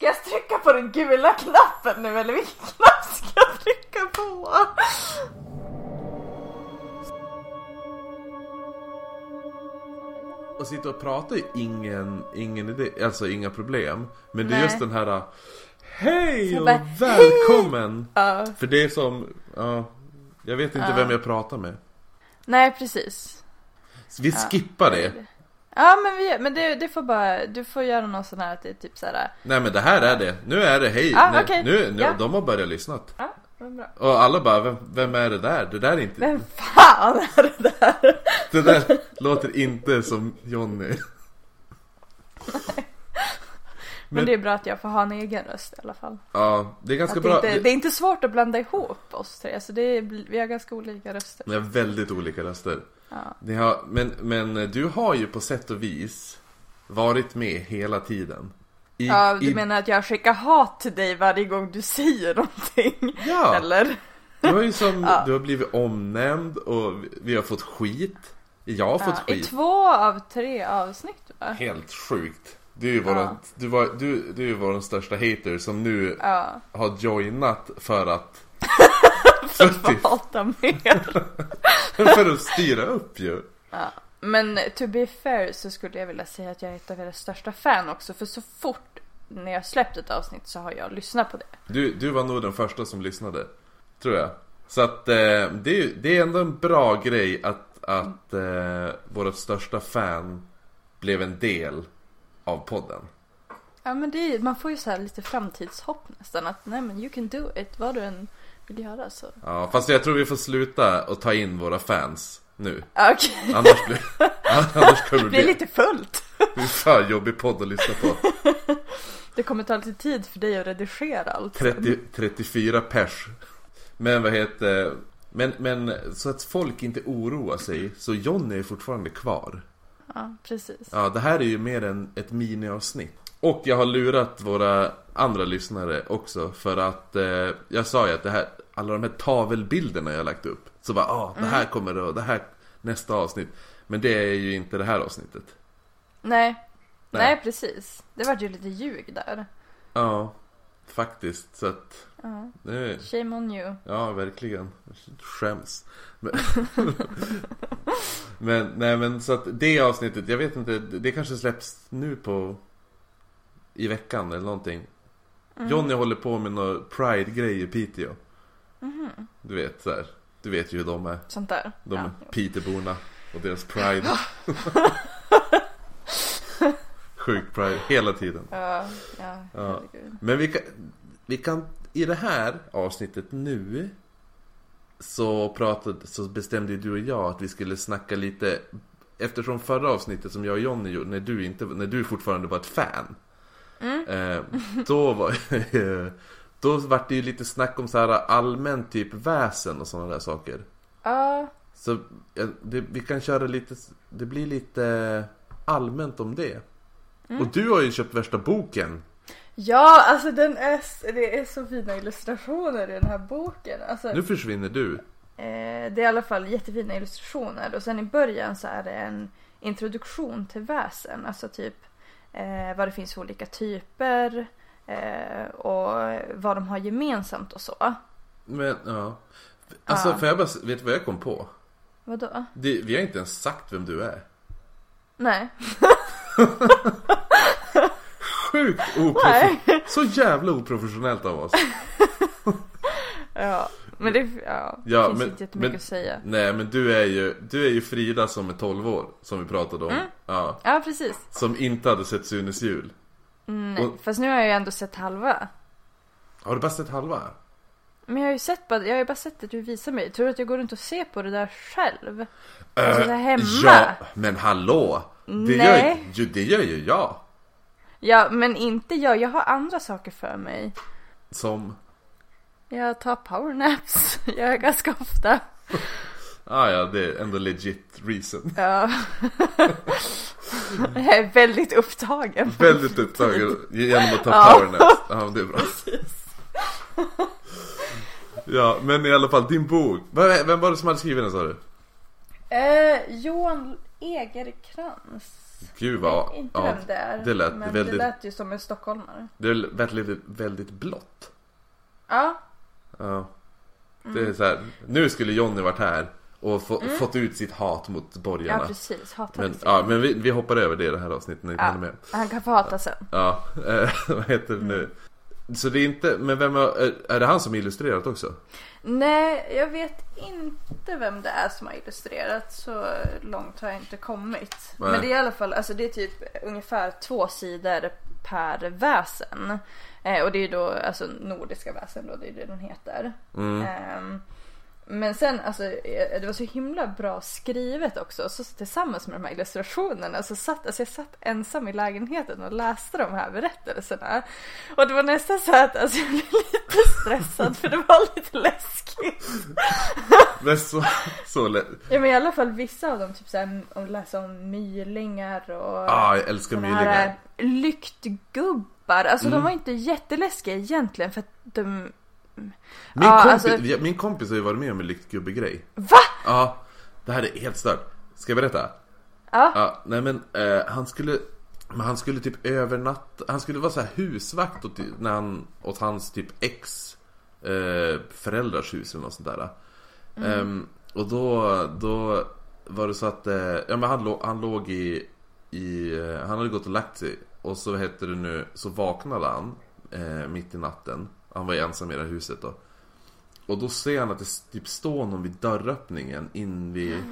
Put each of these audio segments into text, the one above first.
Ska jag trycka på den gula knappen nu eller vilken knapp ska jag trycka på? Och sitta och prata är ingen, ingen idé, alltså inga problem. Men det är Nej. just den här Hej Så och bara, välkommen! Ja. För det är som, ja, jag vet inte Ja. vem jag pratar med. Nej precis. Så vi skippar det. Ja men, vi, men det, det får bara, du får göra någon sån här att det är typ såhär. Nej men det här är det. Nu är det hej. Ja, Nej, okej. Nu, nu Ja. de har börjat lyssna. Ja, bra. Och alla bara, vem, vem är det där? Det där är inte, Vem fan är det där? det där låter inte som Jonny. Men, Men- det är bra att jag får ha en egen röst i alla fall. Ja, det är ganska Att det, bra. inte, det är inte svårt att blanda ihop oss tre, så det är, vi har ganska olika röster. Vi har väldigt olika röster. Ja. Har, men, men du har ju på sätt och vis varit med hela tiden. I, Ja, du i, menar att jag skickar hat till dig varje gång du säger någonting? Ja. Eller? Du har ju som, Ja. du har blivit omnämnd och vi- har fått skit. Jag har fått Ja, I skit. två av tre avsnitt va? Helt sjukt. Du är ju våran, du, var, du, du är ju vår största hater som nu Ja, har joinat för att för, att hata mer. för att styra upp ju. Ja. Men to be fair så skulle jag vilja säga att jag är ett av era största fan också. För så fort när jag släppt ett avsnitt så har jag lyssnat på det. Du, du var nog den första som lyssnade. Tror jag. Så att eh, det, är, det är ändå en bra grej att, att eh, våra största fan blev en del av podden. Ja men det är, man får ju så här lite framtidshopp nästan. Att nej men you can do it. Vad du än vill göra så. Ja, fast jag tror vi får sluta och ta in våra fans nu. Okej, Annars blir, annars kommer det det bli lite fullt. en fan jobbig podd att lyssna på. Det kommer ta lite tid för dig att redigera allt. 30, 34 pers. Men vad heter men, men så att folk inte oroar sig så Jonny är fortfarande kvar. Ja, precis. Ja, det här är ju mer än ett miniavsnitt. Och jag har lurat våra andra lyssnare också för att eh, jag sa ju att det här, alla de här tavelbilderna jag lagt upp. Så bara, ah, det här kommer då, det här nästa avsnitt. Men det är ju inte det här avsnittet. Nej. Nej. Nej, precis. Det var ju lite ljug där. Ja, faktiskt. Så att, Ja. nu, Shame on you. ja verkligen. Skäms. Men, men, nej men så att det avsnittet, jag vet inte, det kanske släpps nu på i veckan eller någonting. Johnny håller på med någon Pride-grej i Piteå. Du vet så här. Du vet ju hur de är. Sånt där. De ja. Piteborna och deras Pride. Sjuk Pride hela tiden. Ja, ja, Ja. Men vi kan, vi kan i det här avsnittet nu så, pratade, så bestämde du och jag att vi skulle snacka lite Eftersom förra avsnittet som jag och Jonny gjorde, när du, inte, när du fortfarande var ett fan eh, Då var Då vart det ju lite snack om så här allmänt typ väsen och sådana där saker. Ja, Så eh, det, vi kan köra lite, det blir lite allmänt om det. Och du har ju köpt värsta boken. Ja, alltså den är, det är så fina illustrationer i den här boken. Alltså, Nu försvinner du. eh, det är i alla fall jättefina illustrationer. Och sen i början så är det en introduktion till väsen. Alltså typ eh, vad det finns för olika typer eh, och vad de har gemensamt och så. Men ja Alltså Ja. får jag bara, vet du vad jag kom på? Vadå? Det, vi har inte ens sagt vem du är Nej. Sjukt oprof- Nej. Så jävla oprofessionellt av oss Ja, men det ja, Ja, finns men- inte jättemycket men- att säga. Nej men du är ju, du är ju Frida som är 12 år Som vi pratade om Ja Ja, precis. Som inte hade sett Sunes jul Nej, Och- fast nu har jag ju ändå sett halva. Har du bara sett halva? Men jag har ju sett bara, jag har bara sett att du visar mig. Tror du att jag går runt och ser på det där själv? Alltså där hemma? Ja, men hallå! Det gör, Nej. ju, det gör ju jag Ja, men inte jag. Jag har andra saker för mig. Som, Jag tar powernaps. Jag gör ganska ofta. ah, ja det är ändå legit reason Ja. jag är väldigt upptagen. Väldigt upptagen genom att ta Ja. powernaps Ja men det är bra Ja men i alla fall din bok Vem var det som hade skrivit den sa du? Eh, Johan Egerkrans. Gud vad... Inte ja, vem det är. det lät men väldigt- det lät ju som en stockholmare. Det lät väldigt, väldigt blått. Ja. Ja. Mm. Det är så här, nu skulle Jonny varit här och få, fått ut sitt hat mot Ja borgarna. precis. Hatar men, ja, men vi, vi hoppar över det i det här avsnittet när Ja. hinner med. Han kan få hata sen. Ja, eh, vad heter det nu? Så det är inte, men vem är- är det han som illustrerat också? Nej, jag vet inte vem det är som har illustrerat. Så långt har jag inte kommit. Nej. Men det är i alla fall, alltså det är typ ungefär två sidor per väsen. Eh, och det är då alltså nordiska väsen då, det är det den heter. Mm. Ehm, men sen alltså, eh, det var så himla bra skrivet också. Så tillsammans med de här illustrationerna så satt, alltså jag satt ensam i lägenheten och läste de här berättelserna. Och det var nästan så att alltså, jag blev lite stressad för det var lite läskigt. Men så, så lätt. Ja men i alla fall vissa av dem, typ såhär om läsa om mylingar och Ah, jag älskar mylingar. här lyktgubbar. Alltså Mm. de var inte jätteläskiga egentligen för att de... Min, Ja, kompis, alltså- min kompis har ju varit med om en lyktgubbe-grej. Va? Ja, det här är helt stört. Ska jag berätta? Ja. Ja, nej men eh, han skulle men han skulle typ övernatta, han skulle vara så här husvakt åt, när han, åt hans typ ex eh, föräldrars hus eller något sånt där. Ehm, och då, då var det så att, eh, ja men han, låg, han låg i, i eh, han hade gått och lagt sig och så hette det nu, så vaknade han eh, mitt i natten. Han var ju ensam i det här huset då. Och då ser han att det typ står någon vid dörröppningen in vid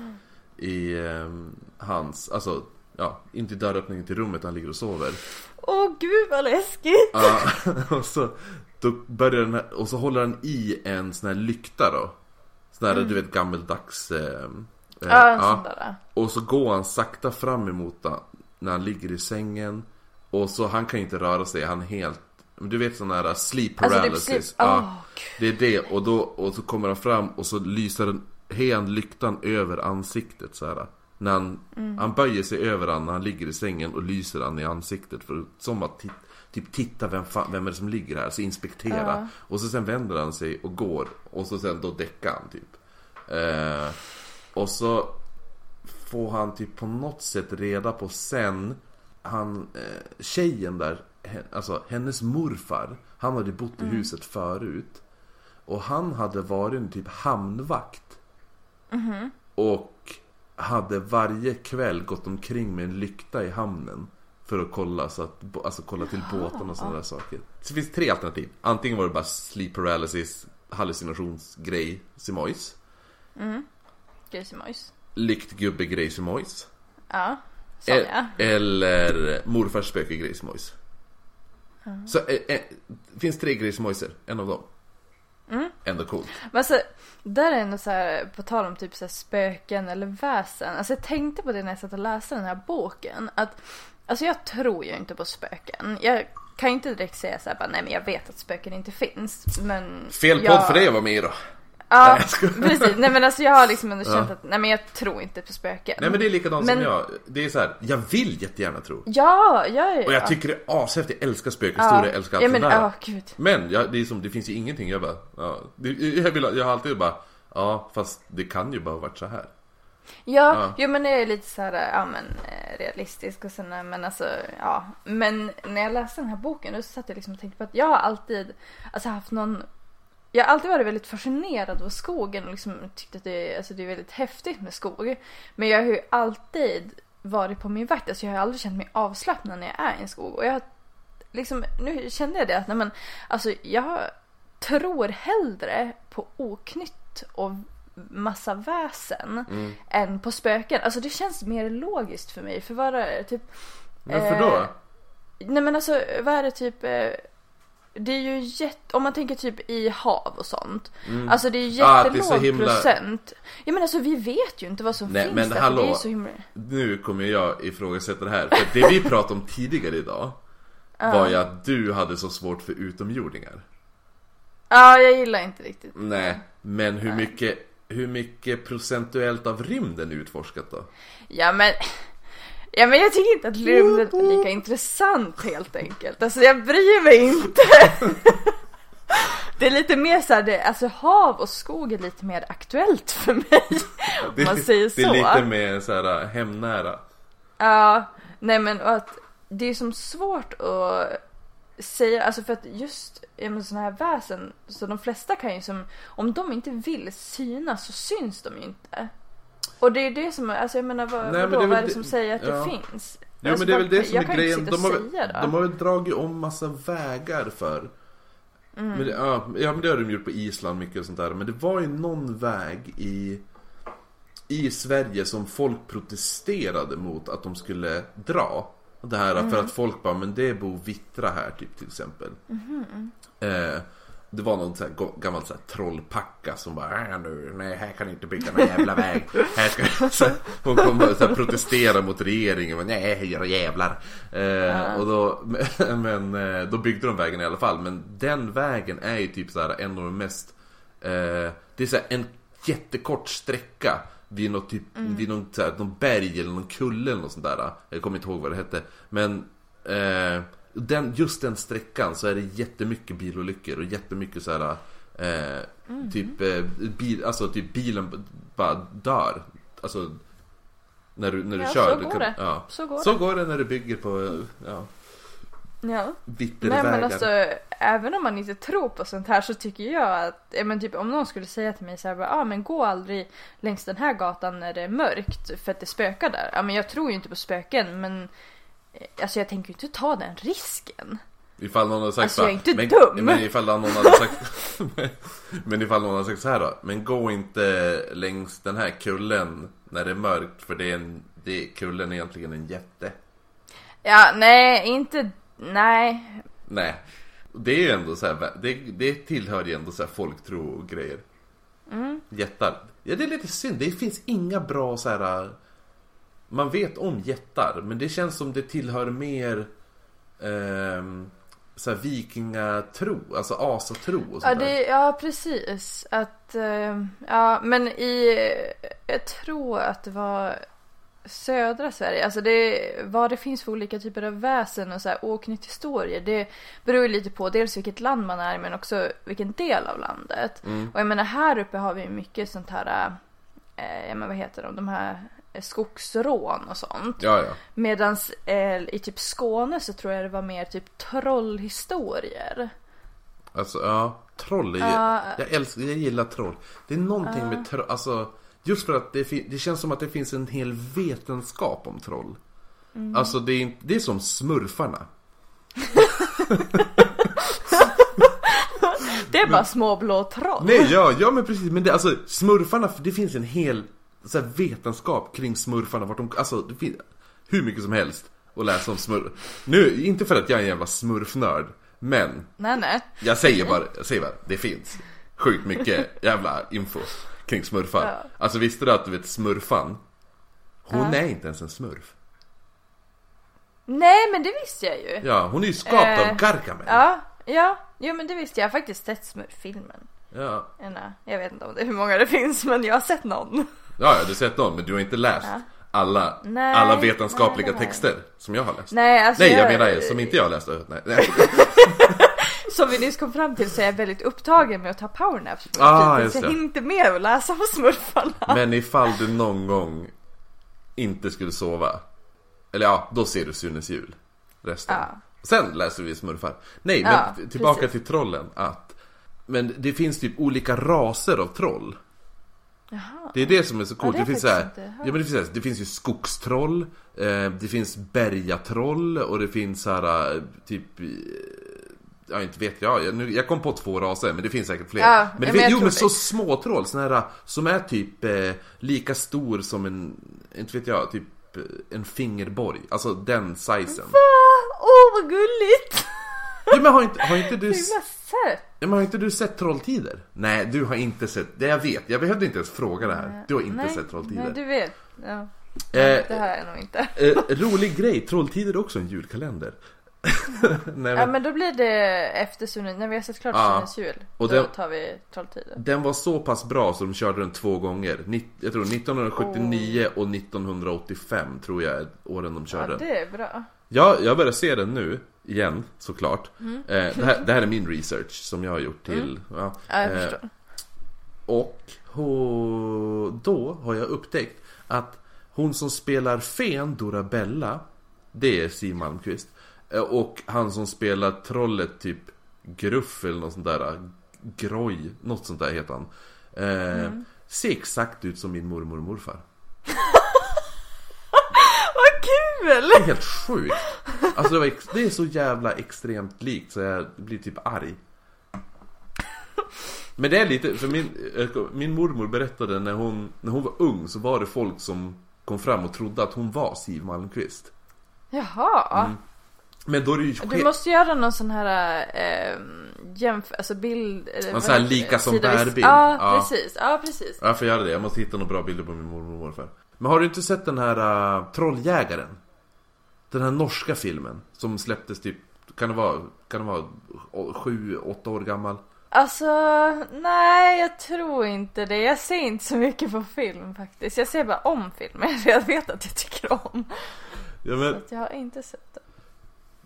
i ehm, hans, alltså ja, in till dörröppningen till rummet han ligger och sover. Åh gud vad läskigt! Ja, och så då börjar den här, och så håller han i en sån här lykta då. Sån här du vet gammeldags eh, eh, Ja, en sån där. Och så går han sakta fram emot när han ligger i sängen. Och så han kan ju inte röra sig, han är helt Du vet sån här sleep Alltså paralysis. typ slip... Ja. Åh gud. Det är det och då och så kommer han fram och så lyser den hen lyktan över ansiktet så här. När han, han böjer sig över han när han ligger i sängen och lyser han i ansiktet för som att ti- typ titta vem, fan, vem är det som ligger här, så inspektera. Ja. Och så sen vänder han sig och går och så sen då däckar han typ. Eh, och så får han typ på något sätt reda på sen han, eh, tjejen där, alltså hennes morfar, han hade bott i huset förut. Och han hade varit en typ hamnvakt. Och hade varje kväll gått omkring med en lykta i hamnen. För att kolla, så att, alltså kolla till båten och sådana där saker. Så det finns tre alternativ. Antingen var det bara sleep paralysis, hallucinationsgrej, simojs. Grismojs. Lyktgubbe grejsimojs. Ja. E- Eller morfars spöke grejsimojs. Så eh, eh, det finns tre grejsimojser, en av dem. Ändå coolt. Men alltså, där är ändå så här, på tal om typ så spöken eller väsen. Alltså jag tänkte på det när jag satt och läste den här boken. Att, alltså jag tror ju inte på spöken. Jag kan ju inte direkt säga så här, bara, nej men jag vet att spöken inte finns. Men Fel jag... podd för dig att vara med i då. Ja, jag precis. Nej men alltså jag har liksom ändå känt Ja. att, nej men jag tror inte på spöken. Nej men det är likadant Men- som jag. Det är så här, jag vill jättegärna tro. Ja, jag är Och jag tycker det är ashäftigt, jag älskar spökhistorier, jag älskar allt ja, men, sånt där. ja, gud. Men jag, det, är som, det finns ju ingenting, jag bara, ja, jag, vill, jag har alltid bara, ja fast det kan ju bara ha varit så här. Ja, Ja. jo men det är lite så här, ja men eh, realistisk och sådär men alltså ja. Men när jag läste den här boken då satt jag liksom och tänkte på att jag har alltid, alltså haft någon jag har alltid varit väldigt fascinerad av skogen och liksom tyckt att det, är- alltså det är väldigt häftigt med skog. Men jag har ju alltid varit på min vakt, alltså jag har aldrig känt mig avslappnad när jag är i en skog. Och jag liksom, nu kände jag det att nej men, alltså jag tror hellre på oknytt och massa väsen Mm. än på spöken. Alltså det känns mer logiskt för mig. För vad är det typ... Varför då? Eh, Nej men alltså vad är det typ... Eh, det är ju jätte... Om man tänker typ i hav och sånt. Alltså det är ju Ah, jättelåg så himla- procent. Ja men alltså vi vet ju inte vad som Nej, finns men där. hallå. Det är så himla... Nu kommer jag ifrågasätta det här, för det vi pratade om tidigare idag var ju att du hade så svårt för utomjordingar. Ja jag gillar inte riktigt. Nej, men hur mycket, hur mycket procentuellt av rymden är utforskat då? Ja men... Ja men jag tycker inte att rymden är lika intressant helt enkelt. Alltså jag bryr mig inte. Det är lite mer såhär, det, alltså hav och skog är lite mer aktuellt för mig. Om man säger så. Det är lite mer så här hemnära. Ja, Nej men och att det är som svårt att säga, alltså för att just sådana här väsen, så de flesta kan ju som, om de inte vill synas så syns de ju inte. Och det är det som, alltså jag menar vad, Nej, men vadå, det är väl vad är det det- som säger att ja. det finns? Jo Alltså, men det är väl det som är grejen. De har, säga de har väl dragit om massa vägar för. Mm. Men det, ja, ja men det har de gjort på Island mycket och sånt där. Men det var ju någon väg i, i Sverige som folk protesterade mot att de skulle dra. Det här Mm. för att folk bara, men det bor vittra här typ till exempel. Mhm. Eh, det var någon sån här gammal så här trollpacka som bara äh, nu, nej här kan ni inte bygga någon jävla väg. Här ska, så, hon kom och så här, protestera mot regeringen. Men, nej era jävlar. Eh, och då, men eh, då byggde de vägen i alla fall. Men den vägen är ju typ så här en av de mest eh, Det är så här en jättekort sträcka vid något typ, vid någon, så här, någon berg eller någon kulle eller något sånt där. Jag kommer inte ihåg vad det hette. Men eh, den, just den sträckan så är det jättemycket bilolyckor och jättemycket så här eh, typ, eh, bil, alltså typ bilen bara dör. Alltså när du, när du Ja, kör. så går kan- det. Ja. Så går Så går det när du bygger på ja, Ja. Nej men alltså, även om man inte tror på sånt här så tycker jag att, men typ om någon skulle säga till mig så här, ah, men gå aldrig längs den här gatan när det är mörkt för att det spökar där. Ja men jag tror ju inte på spöken men alltså jag tänker ju inte ta den risken. Ifall någon hade sagt Alltså, jag är inte men, dum. Men ifall någon hade sagt Men ifall någon hade sagt så här då Men gå inte längs den här kullen När det är mörkt för det är en det är, Kullen är egentligen en jätte Ja nej inte, nej. Nej Det är ju ändå så här, det, det tillhör ju ändå så här folktro och grejer Mm. Jättar Ja det är lite synd, det finns inga bra så här. Man vet om jättar Men det känns som det tillhör mer ehm, så här vikingatro, alltså asatro och sånt Ja, det, ja precis. Att, eh, ja men i, jag tror att det var södra Sverige, alltså det, vad det finns för olika typer av väsen och så här. Det beror ju lite på dels vilket land man är men också vilken del av landet. Mm. Och jag menar här uppe har vi mycket sånt här, eh, ja men vad heter de, de här eh, skogsrån och sånt. Ja, ja. Medans eh, i typ Skåne så tror jag det var mer typ trollhistorier. Alltså, ja. Troll är ju, Ja. jag älskar, jag gillar troll. Det är någonting med troll, alltså Just för att det, det känns som att det finns en hel vetenskap om troll. Mm. Alltså det är, inte- det är som smurfarna. Det är bara små blå troll. Nej, ja, ja men precis. Men det, alltså smurfarna, det finns en hel så här, vetenskap kring smurfarna. Vart de, alltså det finns hur mycket som helst att läsa om smurf. Nu, inte för att jag är en jävla smurfnörd. Men Nej, nej. jag säger bara, jag säger bara, det finns sjukt mycket jävla info kring smurfar. Ja. Alltså visste du att du vet smurfan? Hon Ja. är inte ens en smurf. Nej, men det visste jag ju. Ja, hon är ju skapt Eh, av Gargamel. Ja, ja. Jo, men det visste jag. Jag har faktiskt sett smurf-filmen. Ja. Nej, Jag vet inte om det hur många det finns, men jag har sett någon. Ja, ja, du har sett någon, men du har inte läst Ja. alla, Nej, alla nej, vetenskapliga har jag texter som jag har läst. Nej, alltså Nej, jag menar som inte jag har läst. Nej, nej. Som vi nyss kom fram till så är jag väldigt upptagen med att ta powernaps på Ah, just Så jag inte med att läsa om smurfarna. Men ifall du någon gång inte skulle sova. Eller ja, då ser du Sunes jul. Resten. Ja. Sen läser vi smurfar. Nej, men Ja, tillbaka precis. till trollen. Att, men det finns typ olika raser av troll. Jaha. Det är det som är så coolt. Ja, det det, finns så här, ja, men det, finns så här, det finns ju skogstroll, eh, det finns bergatroll och det finns så här eh, typ eh, Ja inte vet jag, jag, nu, jag kom på två raser men det finns säkert fler. Ja, men det men finns, jo men så det. små troll, såna här som är typ eh, lika stor som en, inte vet jag, typ eh, en fingerborg. Alltså den sizen. Ah, Åh, vad gulligt! Ja, men har inte, har inte du... Sött. Ja, men har inte du sett Trolltider? Nej, du har inte sett, det jag vet, jag behövde inte ens fråga det här. Du har inte nej, sett Trolltider. Nej, du vet. Ja. Eh, Det har jag nog inte. Eh, rolig grej, Trolltider är också en julkalender. Nej, Ja men, men då blir det efter Sunes, när vi har sett klart Ja. Sunes jul. Och då den- tar vi Trolltider. Den var så pass bra så de körde den två gånger. Nitt- Jag tror 1979 och 1985 tror jag är åren de Ja körde den. det är bra. Ja, jag börjar se den nu, igen såklart. Mm. Eh, det, här, det här är min research som jag har gjort till... Ja, Ja jag eh, förstår. Och ho- då har jag upptäckt att hon som spelar Fen, Dorabella, Det är Siw Malmkvist. Eh, Och han som spelar trollet typ Gruff eller något sånt där. Groj, något sånt där heter han. Eh, Ser exakt ut som min mormor och morfar. Kul! Det är helt sjukt. Alltså det, var ex- det är så jävla extremt likt så jag blir typ arg. Men det är lite, för min, eh, min mormor berättade när hon, när hon var ung så var det folk som kom fram och trodde att hon var Siw Malmkvist. Jaha. Men då är det ju Du måste göra någon sån här eh, jämf- alltså bild... eller Någon vad sån här lika som bärbild. Ja, Ja. precis. Ja, precis. Jag får göra det, jag måste hitta några bra bilder på min mormor och morfar. Men har du inte sett den här uh, Trolljägaren? Den här norska filmen som släpptes typ, kan det vara, kan det vara sju, åtta år gammal? Alltså, nej jag tror inte det. Jag ser inte så mycket på film faktiskt. Jag ser bara om filmer jag vet att jag tycker om. Ja, Så men, att jag har inte sett det.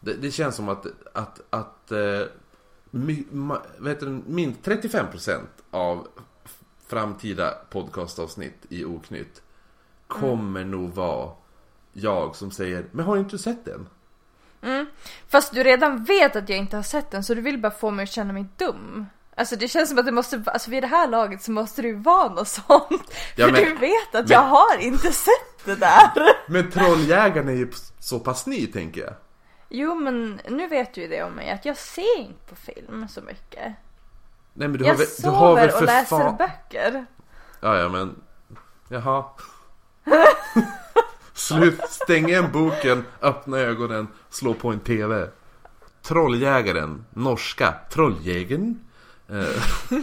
det, det känns som att, att, att eh, my, ma, vet du, minst 35% av framtida podcastavsnitt i Oknytt kommer nog vara jag som säger Men har du inte sett den? Fast du redan vet att jag inte har sett den så du vill bara få mig att känna mig dum. Alltså det känns som att det måste, alltså vid det här laget så måste ju vara något sånt. Ja, För men- du vet att men- jag har inte sett det där. Men Trolljägaren är ju så pass ny tänker jag Jo men nu vet du ju det om mig att jag ser inte på film så mycket. Nej men du har Jag väl, du har väl sover och för läser fan... böcker. Ja, ja, men... Jaha. Slut, stäng igen boken, öppna ögonen, slå på en TV. Trolljägaren, norska, Trolljägaren. Eh,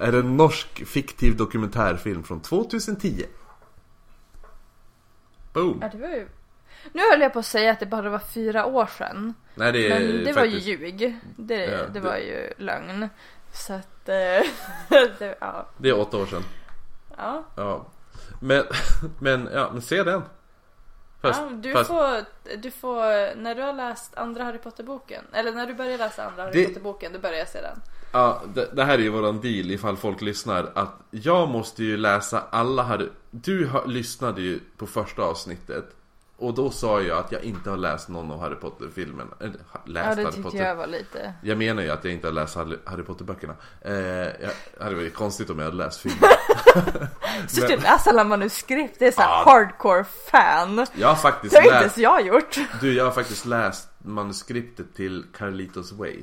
är en norsk fiktiv dokumentärfilm från 2010. Boom. Ja, det var ju... Nu höll jag på att säga att det bara var fyra år sedan. Nej, det är Men det var ju faktiskt... ljug. Det, Ja, det det- var ju lögn. Så att... eh, det, ja. Det är åtta år sedan. Ja. Ja. Men, men, ja, men se den. Fast, ja, du, fast får, du får, när du har läst andra Harry Potter-boken, eller när du börjar läsa andra Harry Det- Potter-boken, då börjar jag se den. Ja, det, det här är ju våran deal ifall folk lyssnar att jag måste ju läsa alla Harry... Du har, lyssnade ju på första avsnittet och då sa jag att jag inte har läst någon av Harry Potter-filmerna. Läst Ja, det Harry Potter. jag var lite... Jag menar ju att jag inte har läst Harry, Potter-böckerna. Eh, jag, det hade varit konstigt om jag hade läst filmerna. Så du läser alla manuskript, det är såhär Ja. hardcore fan. Jag har faktiskt Det har inte ens läst... jag gjort. Du, jag har faktiskt läst manuskriptet till Carlitos Way.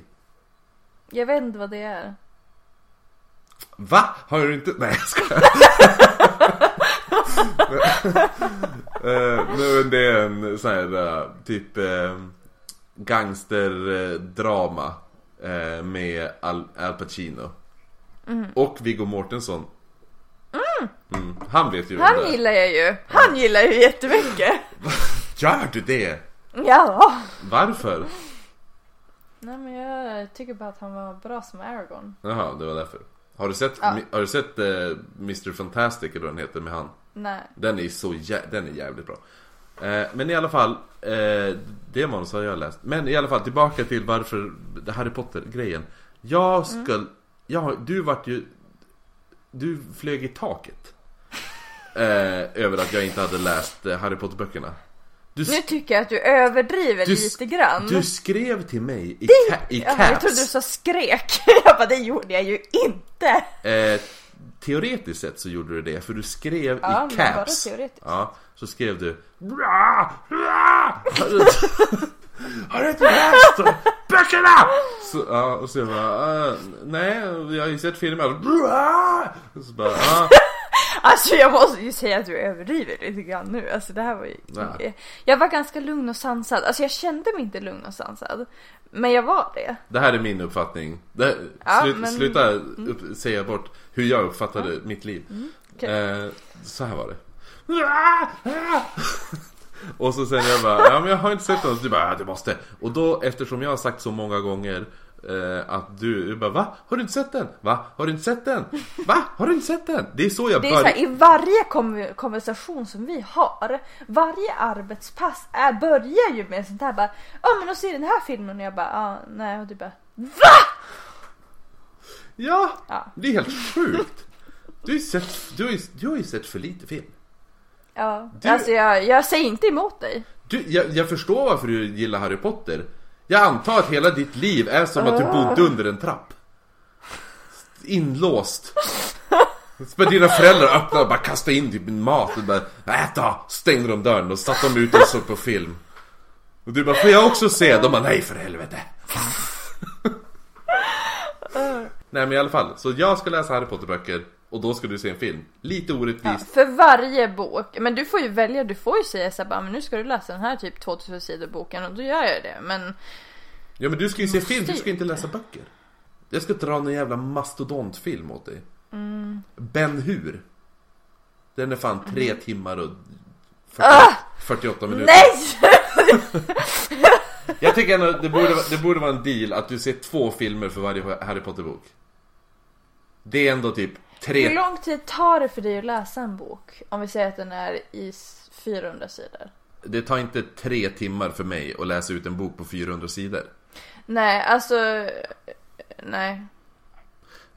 Jag vet inte vad det är. Va? Har du inte? Nej jag skojar. men det är en sån här eh, typ uh, gangsterdrama eh, med Al, Al Pacino. Och Viggo Mortensen. Mm. Han vet ju vem Han gillar jag ju. Han gillar jag ju jättemycket. Gör du det? Ja. Varför? Nej men jag tycker bara att han var bra som Aragorn. Jaha, det var därför. Har du sett, Ja. har du sett eh, Mr Fantastic eller vad den heter med han? Nej. Den är så jä- den är jävligt bra. Eh, men i alla fall, eh, det manus har jag läst. Men i alla fall tillbaka till varför Harry Potter-grejen. Jag ska, jag, du vart ju, du flög i taket. Eh, över att jag inte hade läst eh, Harry Potter-böckerna. Du, Nu tycker jag att du överdriver Du- lite grann. du skrev till mig i, ca- i Ja, jag trodde du caps. sa skrek. Jag bara, det gjorde jag ju inte. Eh, teoretiskt sett så gjorde du det, för du skrev Ja, i caps. teoretiskt. Ja, så skrev du Bra! Bra! Har du, inte läst böckerna? Så, ja, och så jag bara, "Ah, nej, jag har ju sett filmen. Och så bara, ah, Alltså jag måste ju säga att du överdriver lite grann nu. Alltså det här var ju... Nej. Jag var ganska lugn och sansad. Alltså jag kände mig inte lugn och sansad. Men jag var det. det här är min uppfattning. Det, Ja, slut, men- Sluta upp, säga bort hur jag uppfattade mitt liv. okej. Eh, så här var det. Och så sen jag bara, ja men jag har inte sett. Och du bara, ja du måste. Och då eftersom jag har sagt så många gånger eh, att du, du bara, va? Har du inte sett den? Va? Har du inte sett den? Va? Har du inte sett den? Det är så jag Det är så börjar. här, i varje kom- konversation som vi har, varje arbetspass är, börjar ju med sånt här bara Ja men och se den här filmen och jag bara ja nej och du bara Ja, Ja. det är helt sjukt. Du har ju sett, du har ju, du har ju sett för lite film. Ja, Du- alltså jag, jag säger inte emot dig. Du, jag, jag förstår varför du gillar Harry Potter. Jag antar att hela ditt liv är som att du bodde under en trapp. Inlåst. Så dina föräldrar öppnade och bara kastade in typ mat och bara Ät då! Stängde de dörren och satte dem ute och såg på film. Och du bara får jag också se? De bara nej för helvete. nej men i alla fall, så jag ska läsa Harry Potter böcker och då ska du se en film. Lite Ja, orättvist. för varje bok. Men du får ju välja, du får ju säga så här, bara, men nu ska du läsa den här typ 2000 sidor boken och då gör jag det. Men Ja men du ska ju se film, du ska inte läsa böcker. Jag ska dra en jävla mastodontfilm åt dig. Ben Hur. Den är fan tre timmar och 40, 48 minuter. nej! Jag tycker ändå det borde, det borde vara en deal att du ser två filmer för varje Harry Potter-bok. Det är ändå typ Hur tre... lång tid tar det för dig att läsa en bok? Om vi säger att den är i s- 400 sidor. Det tar inte tre timmar för mig att läsa ut en bok på 400 sidor. Nej, alltså... Nej.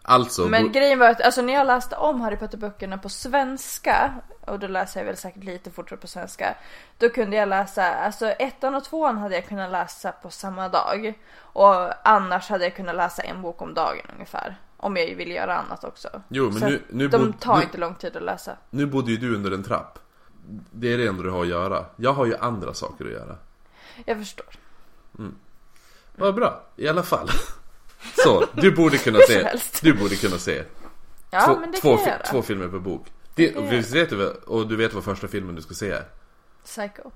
Alltså, Men bo- grejen var att alltså, när jag läste om Harry Potter-böckerna på svenska, och då läser jag väl säkert lite fortare på svenska, då kunde jag läsa, alltså ettan och tvåan hade jag kunnat läsa på samma dag. Och annars hade jag kunnat läsa en bok om dagen ungefär. Om jag ville göra annat också. Jo, men Så nu- nu de tar nu- inte lång tid att läsa. nu bodde ju du under en trapp. Det är det enda du har att göra. Jag har ju andra saker att göra. Jag förstår. Vad bra, i alla fall. Så, du borde kunna se, du borde kunna se Ja, två, men det två, kan jag göra. två filmer per bok. Det, jag visst vet du, och du vet vad första filmen du ska se är? Psycho.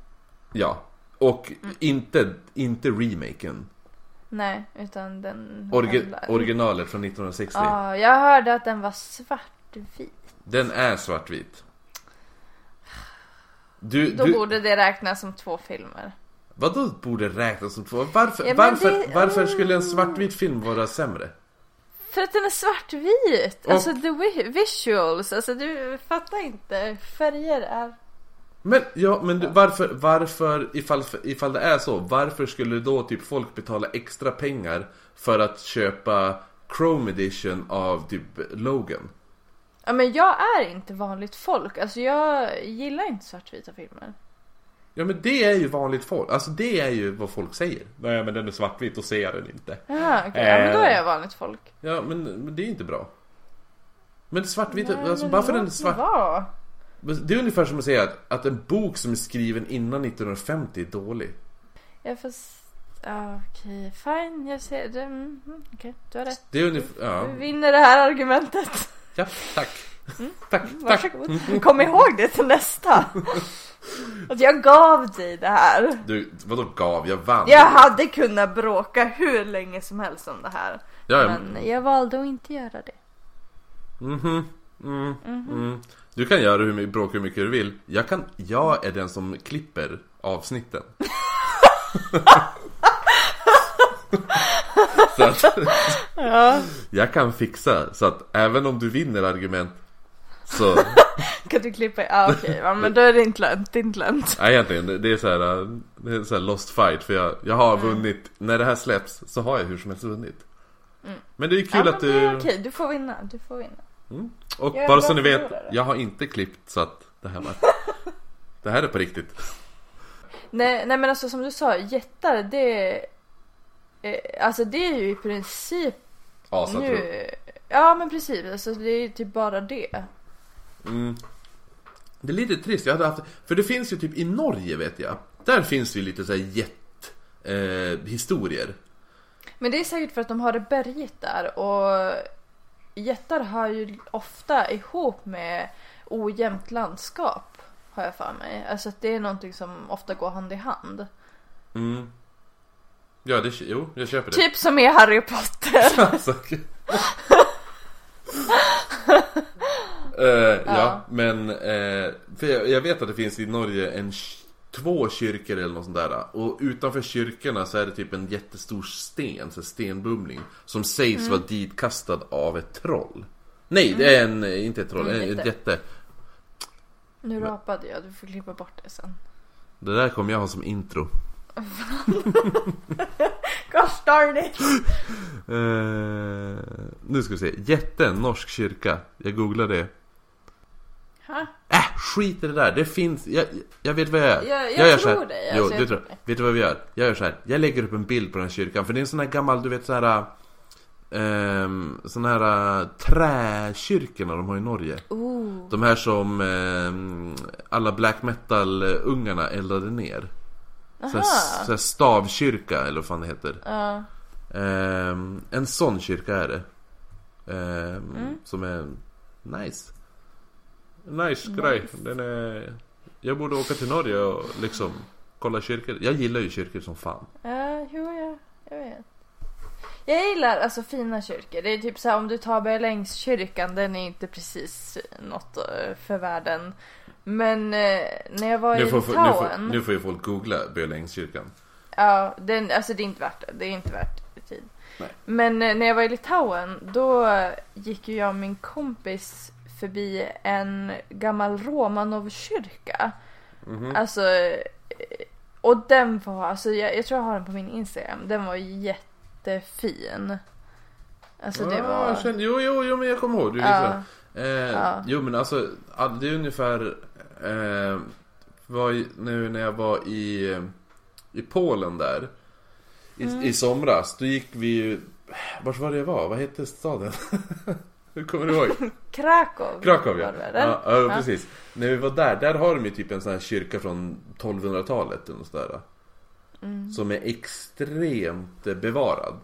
Ja. Och Mm. inte, inte remaken. Nej, utan den... Orgi, originalet från 1960. Ja, jag hörde att den var svartvit. Den är svartvit. Du, Då du, borde det räknas som två filmer. vadå borde räknas som två? Varför, Ja, varför, det- varför skulle en svartvit film vara sämre? För att den är svartvit! Och- Alltså the vi- visuals, alltså du fattar inte. Färger är... Men, ja, men du, varför, varför ifall, ifall det är så, varför skulle då typ folk betala extra pengar för att köpa Chrome edition av typ Logan? Ja men jag är inte vanligt folk, alltså jag gillar inte svartvita filmer. Ja men det är ju vanligt folk, alltså det är ju vad folk säger. Nej men den är svartvit, då ser jag den inte. Jaha, okej, ja, men då är Eh. jag vanligt folk. Ja men, men det är inte bra. Men svartvit, Nej, alltså men bara för den är svart. vara. Det är ungefär som att säga att, att en bok som är skriven innan 1950 är dålig. Jag s- Ja, okej, fine, jag ser det. Mm, mm, okej, du har rätt. Det är ungefär, ja. Du vinner det här argumentet. ja tack. Tack, tack. Varsågod. Kom ihåg det till nästa. Att jag gav dig det här. Du, vadå gav? Jag vann. Jag hade kunnat bråka hur länge som helst om det här. Ja. Men jag valde att inte göra det. Mhm. Mm, mm. Du kan göra hur mycket, bråka hur mycket du vill. Jag, kan, jag är den som klipper avsnitten. så att, Ja. jag kan fixa så att även om du vinner argument så, Kan du klippa? Ja okej, ja, men då är det inte lönt. Det är inte lönt. nej egentligen det- är så här, äh, det är så här lost fight för jag, jag har vunnit, när det här släpps så har jag hur som helst vunnit. Men det är kul ja, att du, okej, du får vinna. Du får vinna. Och Jag är bara så ni vet, jag har inte klippt så att det här var, det här är på riktigt. Nej, nej men alltså som du sa, jättar det... Eh, alltså det är ju i princip Asatro. nu... Ja men precis, alltså det är ju typ bara det. Mm. Det är lite trist, jag hade haft, för det finns ju typ i Norge vet jag Där finns det ju lite såhär jet eh, historier Men det är säkert för att de har det berget där och jättar har ju ofta ihop med ojämnt landskap. Har jag för mig. Alltså att det är någonting som ofta går hand i hand. mm. Ja, det, jo, jag köper det Typ som i Harry Potter. alltså. Eh, ja. Ja. men eh, för jag, jag vet att det finns i Norge en Två kyrkor eller något sånt där. Och utanför kyrkorna så är det typ en jättestor sten, så stenbumling Som sägs vara ditkastad av ett troll. Nej, det är en, inte ett troll, En en, en jätte. Nu rapade jag, du får klippa bort det sen. Det där kommer jag ha som intro. Gosh darn it! eh, Nu ska vi se, jätte, norsk kyrka. Jag googlar det. Ha? Äh, skit i det där. Det finns, jag, jag vet vad jag gör. Jag- jag gör tror så här. dig, Jo, alltså, du jag tror. tror dig. Vet du vad vi gör? Jag gör så här. Jag lägger upp en bild på den här kyrkan. För det är en sån här gammal, du vet så här. Um, sån här uh, träkyrkorna de har i Norge. Oh. De här som ehm, alla black metal-ungarna eldade ner. Så här, så här stavkyrka eller vad fan det heter. Ja. Ehm, en sån kyrka är det. Ehm, Mm. Som är nice. Nice grej. Den är... Jag borde åka till Norge och liksom kolla kyrkor. Jag gillar ju kyrkor som fan. Ja, jo, jag, jag vet. Jag gillar alltså fina kyrkor. Det är typ så här om du tar Berlängskyrkan, den är inte precis något eh, för världen. Men eh, när jag var Nu i får, nu, får, Litauen. nu får ju folk googla Bölängskyrkan. Ja, den, alltså det är inte värt det. Det är inte värt tid. Nej. Men eh, när jag var i Litauen då gick ju jag och min kompis förbi en gammal Romanovkyrka. Mhm. Alltså, eh, och den var, alltså jag, jag tror jag har den på min Instagram. Den var jättefin. Alltså det Ja, var... jag känner, jo, jo, jo, men jag kommer ihåg. Du Ja. Eh, Ja. Jo, men alltså, all- det är ungefär... Eh, var nu när jag var i, i Polen där. I, Mm. I somras, då gick vi ju... Vart var det jag var? Vad hette staden? Hur kommer du ihåg? Krakow. Krakow ja. ja, ja, precis. När vi var där, där har de ju typ en sån här kyrka från 1200-talet eller sådär. Mm. Som är extremt bevarad.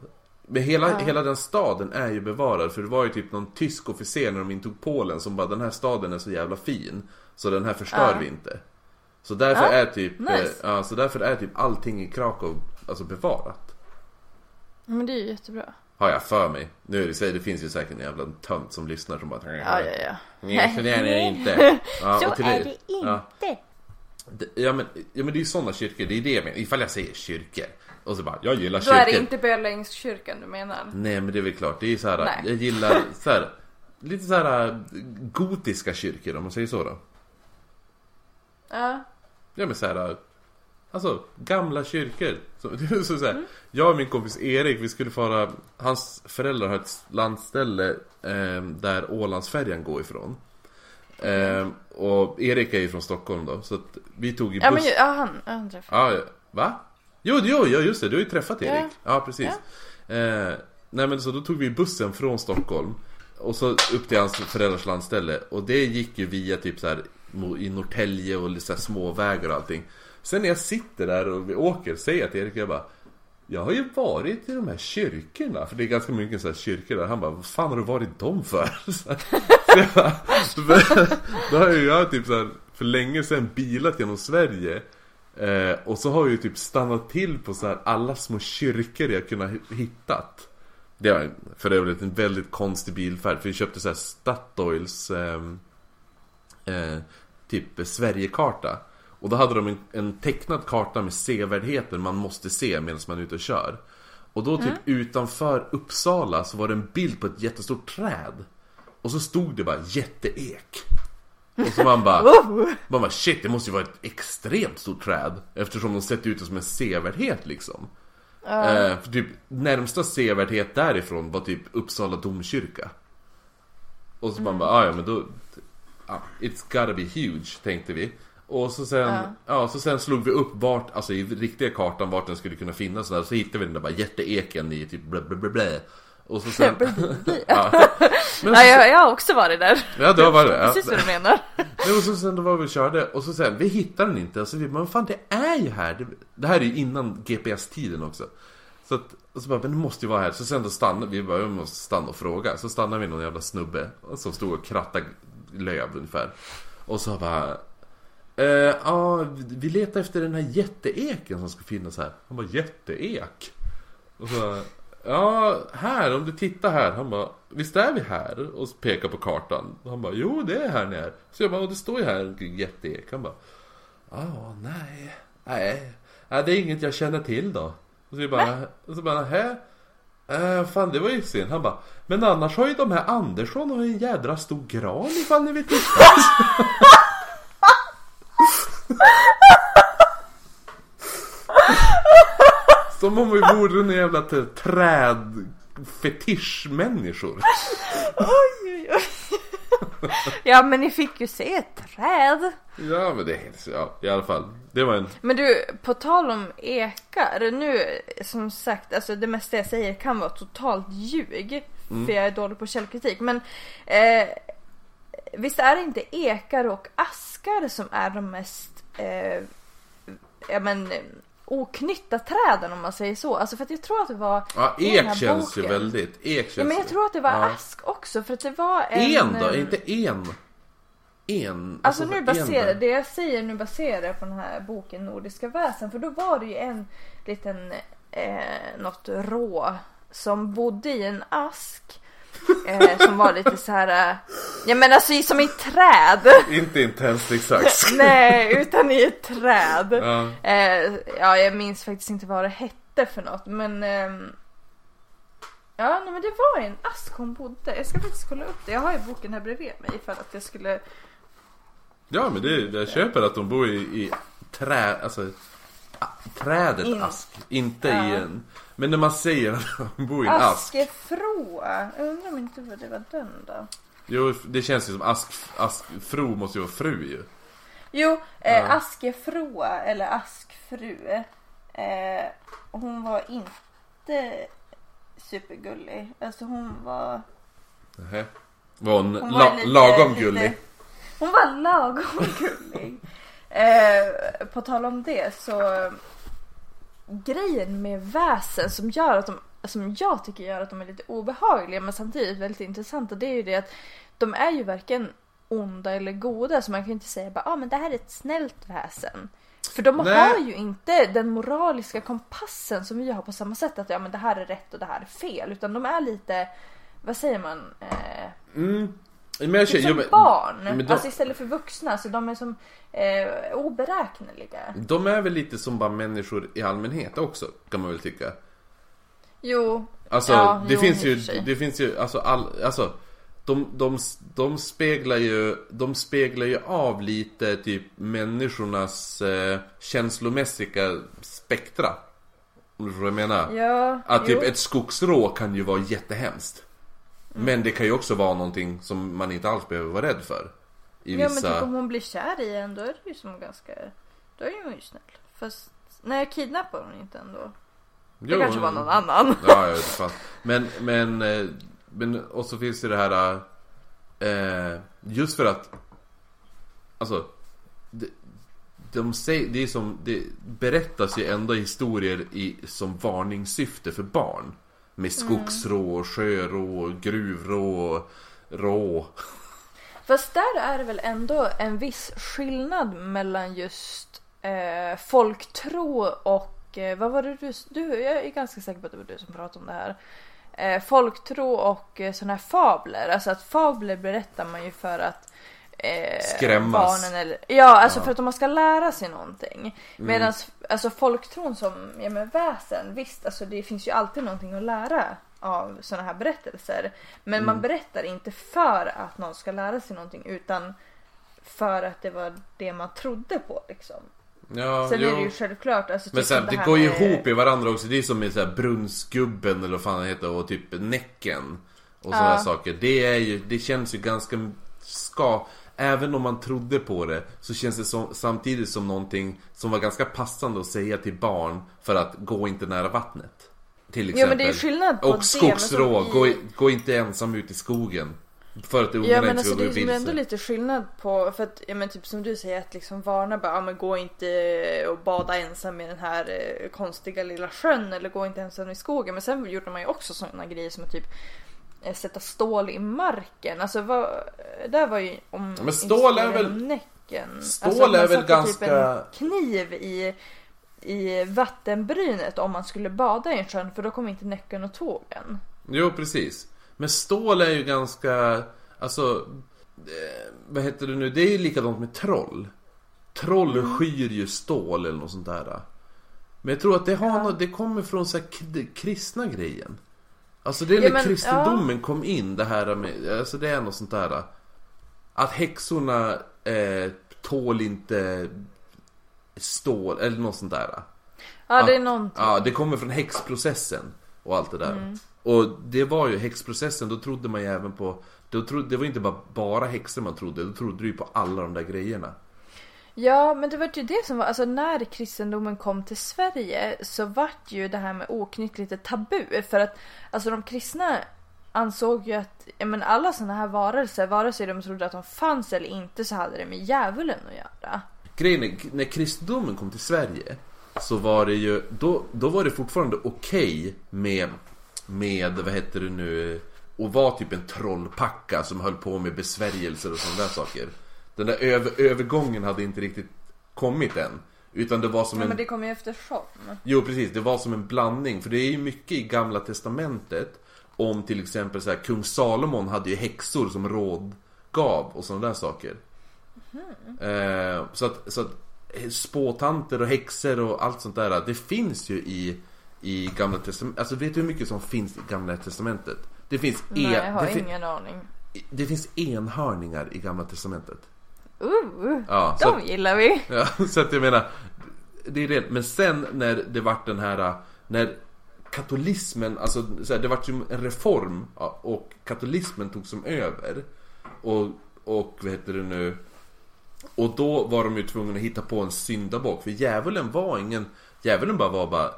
Men hela, hela den staden är ju bevarad för det var ju typ någon tysk officer när de intog Polen som bara den här staden är så jävla fin. Så den här förstör vi inte. Så därför är typ, nice. eh, ja, så därför är typ allting i Krakow alltså bevarat. Men det är ju jättebra. Har jag för mig. Nu är det, det finns ju säkert en jävla tönt som lyssnar som bara Ja, ja, ja. Nej, så det är det inte. Ja, Så och till är det Ja. inte. Ja men, ja men det är ju sådana kyrkor, det är det jag menar. Ifall jag säger kyrkor och så bara, jag gillar Då kyrkor. är det inte Berlängskyrkan du menar? Nej men det är väl klart, det är ju så här, Nej. jag gillar så här, lite så här gotiska kyrkor om man säger så då. Ja. Ja men så här, alltså gamla kyrkor. Så, så, så här, Mm. Jag och min kompis Erik, vi skulle fara, hans föräldrar har ett landställe eh, där Ålandsfärjan går ifrån. Eh, och Erik är ju från Stockholm då, så att vi tog ju buss. Ja men ja, han, ja, han träffade. Ja, ja. va? Jo, jo, ja, just det, du har ju träffat Erik. Ja. Ja, precis. Eh, nej men så då tog vi bussen från Stockholm och så upp till hans föräldrars landställe och det gick ju via typ så här i Norrtälje och lite så här småvägar och allting. Sen när jag sitter där och vi åker säger jag till Erik, jag bara jag har ju varit i de här kyrkorna, för det är ganska mycket så här kyrkor där. Han bara, vad fan har du varit i dem för? Så jag bara, då har ju jag typ så här, för länge sedan bilat genom Sverige. Eh, och så har jag ju typ stannat till på så här alla små kyrkor jag kunnat hitta hittat. Det var för övrigt en väldigt konstig bilfärd, för vi köpte så här Statoils eh, eh, typ Sverigekarta. Och då hade de en, en tecknad karta med sevärdheter man måste se medan man är ute och kör. Och då typ utanför Uppsala så var det en bild på ett jättestort träd. Och så stod det bara jätteek. Och så man bara, Oh! man bara shit det måste ju vara ett extremt stort träd. Eftersom de sett ut det som en sevärdhet liksom. Eh, för typ närmsta sevärdhet därifrån var typ Uppsala domkyrka. Och så man bara, ah, ja men då ja, It's gotta be huge tänkte vi. Och så sen, ja. Ja. så sen slog vi upp vart, alltså i riktiga kartan vart den skulle kunna finnas så, där, så hittade vi den där bara jätteeken i typ blä, blä, blä, blä. Och så sen... ja. Men Ja, jag, jag har också varit där. ja, det var det. Ja. Precis vad du menar. Nej, och så sen då var vi och körde och så sen, vi hittar den inte. Och så vi men fan det är ju här. Det, det här är ju innan GPS-tiden också. Så att, och så bara, men det måste ju vara här. Så sen då stannade vi, bara, vi måste stanna och fråga. Så stannade vi någon jävla snubbe som stod och krattade löv ungefär. Och så bara, eh, ja, vi letar efter den här jätteeken som ska finnas här. Han bara, jätteek? Och så, ja, här, om du tittar här. Han bara, visst är vi här? Och pekar på kartan. Han bara, jo det är här ni är. Så jag bara, och det står ju här en jätteek. Han bara, ja, nej, nej, nej, det är inget jag känner till då. Och så vi bara, och så bara, hä? Eh, fan det var ju synd. Han bara, men annars har ju de här Andersson och en jädra stor gran ifall ni vill titta. Som om vi vore en jävla trädfetischmänniskor. Oj, oj, oj. Ja men ni fick ju se ett träd. Ja men det är ja i alla fall. Det var en, Men du, på tal om ekar. Nu som sagt, alltså det mesta jag säger kan vara totalt ljug. För jag är dålig på källkritik. Men eh, visst är det inte ekar och askar som är de mest eh, ja, men, oknytta träden om man säger så. Alltså för att jag tror att det var ja i den här ek känns ju boken. väldigt, ek känns Ja men jag tror att det var ja. ask också för att det var en... En då? eh, Inte en? En? Alltså nu en baserar, där. det jag säger nu baserar jag på den här boken Nordiska väsen för då var det ju en liten, eh, något rå som bodde i en ask. Eh, som var lite så här, eh, ja men alltså som i träd. Inte en tändsticksax. Nej, utan i ett träd. Ja. Eh, ja, jag minns faktiskt inte vad det hette för något men ehm, Ja, nej, men det var en ask hon bodde. Jag ska faktiskt kolla upp det. Jag har ju boken här bredvid mig för att jag skulle ja men det, jag köper att de bor i, i trä, alltså trädet In- ask. Inte Ja. i en, men när man säger att de bor i en ask. Askefroa. Jag undrar om inte det var den då. Jo det känns ju som ask, ask, fru måste ju vara fru ju. Jo, eh, Ja. Askefroa eller Askfru. Eh, hon var inte supergullig. Alltså hon var... Nähä. Var hon, Hon la, var lite, lagom lite- gullig? Hon var lagom gullig. Eh, på tal om det så grejen med väsen som gör att de, som jag tycker gör att de är lite obehagliga men samtidigt väldigt intressanta det är ju det att de är ju varken onda eller goda så man kan ju inte säga bara ah, men det här är ett snällt väsen. För de Nej. har ju inte den moraliska kompassen som vi har på samma sätt att ja men det här är rätt och det här är fel utan de är lite, vad säger man? Eh, Mm. Men jag Typ känner, som men, barn, men de- alltså istället för vuxna. Så de är som eh, oberäkneliga. de är väl lite som bara människor i allmänhet också kan man väl tycka. Jo, Alltså Ja, det jo, finns ju, det finns ju, alltså all, alltså de, de, de speglar ju, de speglar ju av lite typ människornas eh, känslomässiga spektra. Om du förstår vad jag menar? ja, Att typ jo. ett skogsrå kan ju vara jättehemskt. Mm. Men det kan ju också vara någonting som man inte alls behöver vara rädd för. I Ja men vissa... typ om hon blir kär i en då är det ju som ganska, då är hon ju snäll. Fast, nej kidnappar hon inte ändå. Det Jo, kanske var någon annan. Ja, jag vet fan. Men, men, eh, men, och så finns det det här eh, Just för att Alltså de, de säger, det är som, det berättas ju ändå historier i, som varningssyfte för barn med skogsrå, sjörå, gruvrå, rå Fast där är det väl ändå en viss skillnad mellan just eh, folktro och eh, vad var det du, du? Jag är ganska säker på att det var du som pratade om det här. Eh, folktro och eh, sådana här fabler. Alltså att fabler berättar man ju för att eh, Skrämmas. Barnen eller, ja, alltså för att de ska lära sig någonting. Medan alltså folktron som ja, med väsen, visst alltså det finns ju alltid någonting att lära av sådana här berättelser. Men man berättar inte för att någon ska lära sig någonting utan för att det var det man trodde på liksom. Ja, Sen är det ju självklart alltså, Men typ sen, som det här går ju med- ihop i varandra också. Det är som med så här brunnsgubben eller vad fan det heter och typ Näcken. Och sådana Ja. här saker. Det är ju, det känns ju ganska ska Även om man trodde på det så känns det som, samtidigt som någonting som var ganska passande att säga till barn för att gå inte nära vattnet. Till exempel. Jo men det är skillnad på det. Och skogsrå, gå, i- i- gå inte ensam ut i skogen. För att ungarna Ja men inte alltså ska det gå är ju ändå lite skillnad på, för att ja men typ som du säger att liksom varna bara, ja men gå inte och bada ensam i den här eh, konstiga lilla sjön eller gå inte ensam i skogen. Men sen gjorde man ju också sådana grejer som att typ eh, sätta stål i marken. Alltså vad, där var ju om men stål är väl- Näcken. Stål alltså att man är väl satte ganska- Typ en kniv i, i vattenbrynet om man skulle bada i en sjön för då kom inte Näcken och tåg en. Jo, precis. Men stål är ju ganska, alltså, eh, vad heter det nu? Det är ju likadant med troll. Troll Mm. skyr ju stål eller något sånt där. Men jag tror att det, har något, det kommer från så kristna grejen. Alltså det är Ja, när men, kristendomen kom in det här med, alltså det är något sånt där. Att häxorna eh, tål inte stål eller något sånt där. Ja det är Att- någonting. Ja, det kommer från häxprocessen och allt det där. Mm. Och det var ju häxprocessen, då trodde man ju även på då trodde, Det var inte bara, bara häxor man trodde, då trodde du ju på alla de där grejerna Ja, men det var ju det som var, alltså när kristendomen kom till Sverige så vart ju det här med oknytt lite tabu. För att alltså de kristna ansåg ju att ja, men alla sådana här varelser, vare sig de trodde att de fanns eller inte, så hade det med djävulen att göra. Grejen är, när kristendomen kom till Sverige så var det ju, då, då var det fortfarande okej okay med, med, vad heter det nu, att vara typ en trollpacka som höll på med besvärjelser och sådana där saker. Den där över, övergången hade inte riktigt kommit än. Utan det var som ja, en... men det kom ju eftersom. Jo precis, det var som en blandning. För det är ju mycket i gamla testamentet om till exempel så här, kung Salomon hade ju häxor som råd gav och sådana där saker. Mm. Eh, så att, så att spåtanter och häxor och allt sånt där, det finns ju i, i gamla testamentet. Alltså vet du hur mycket som finns i gamla testamentet? Det finns Nej, en, jag har ingen aning. Det finns enhörningar i gamla testamentet. Uh, ja, de att, gillar vi. Ja, så att jag menar, det är det. Men sen när det vart den här, när katolismen, alltså så här, det vart ju en reform och katolismen tog som över. Och, och vad heter det nu? Och då var de ju tvungna att hitta på en syndabock. För djävulen var ingen, djävulen bara var bara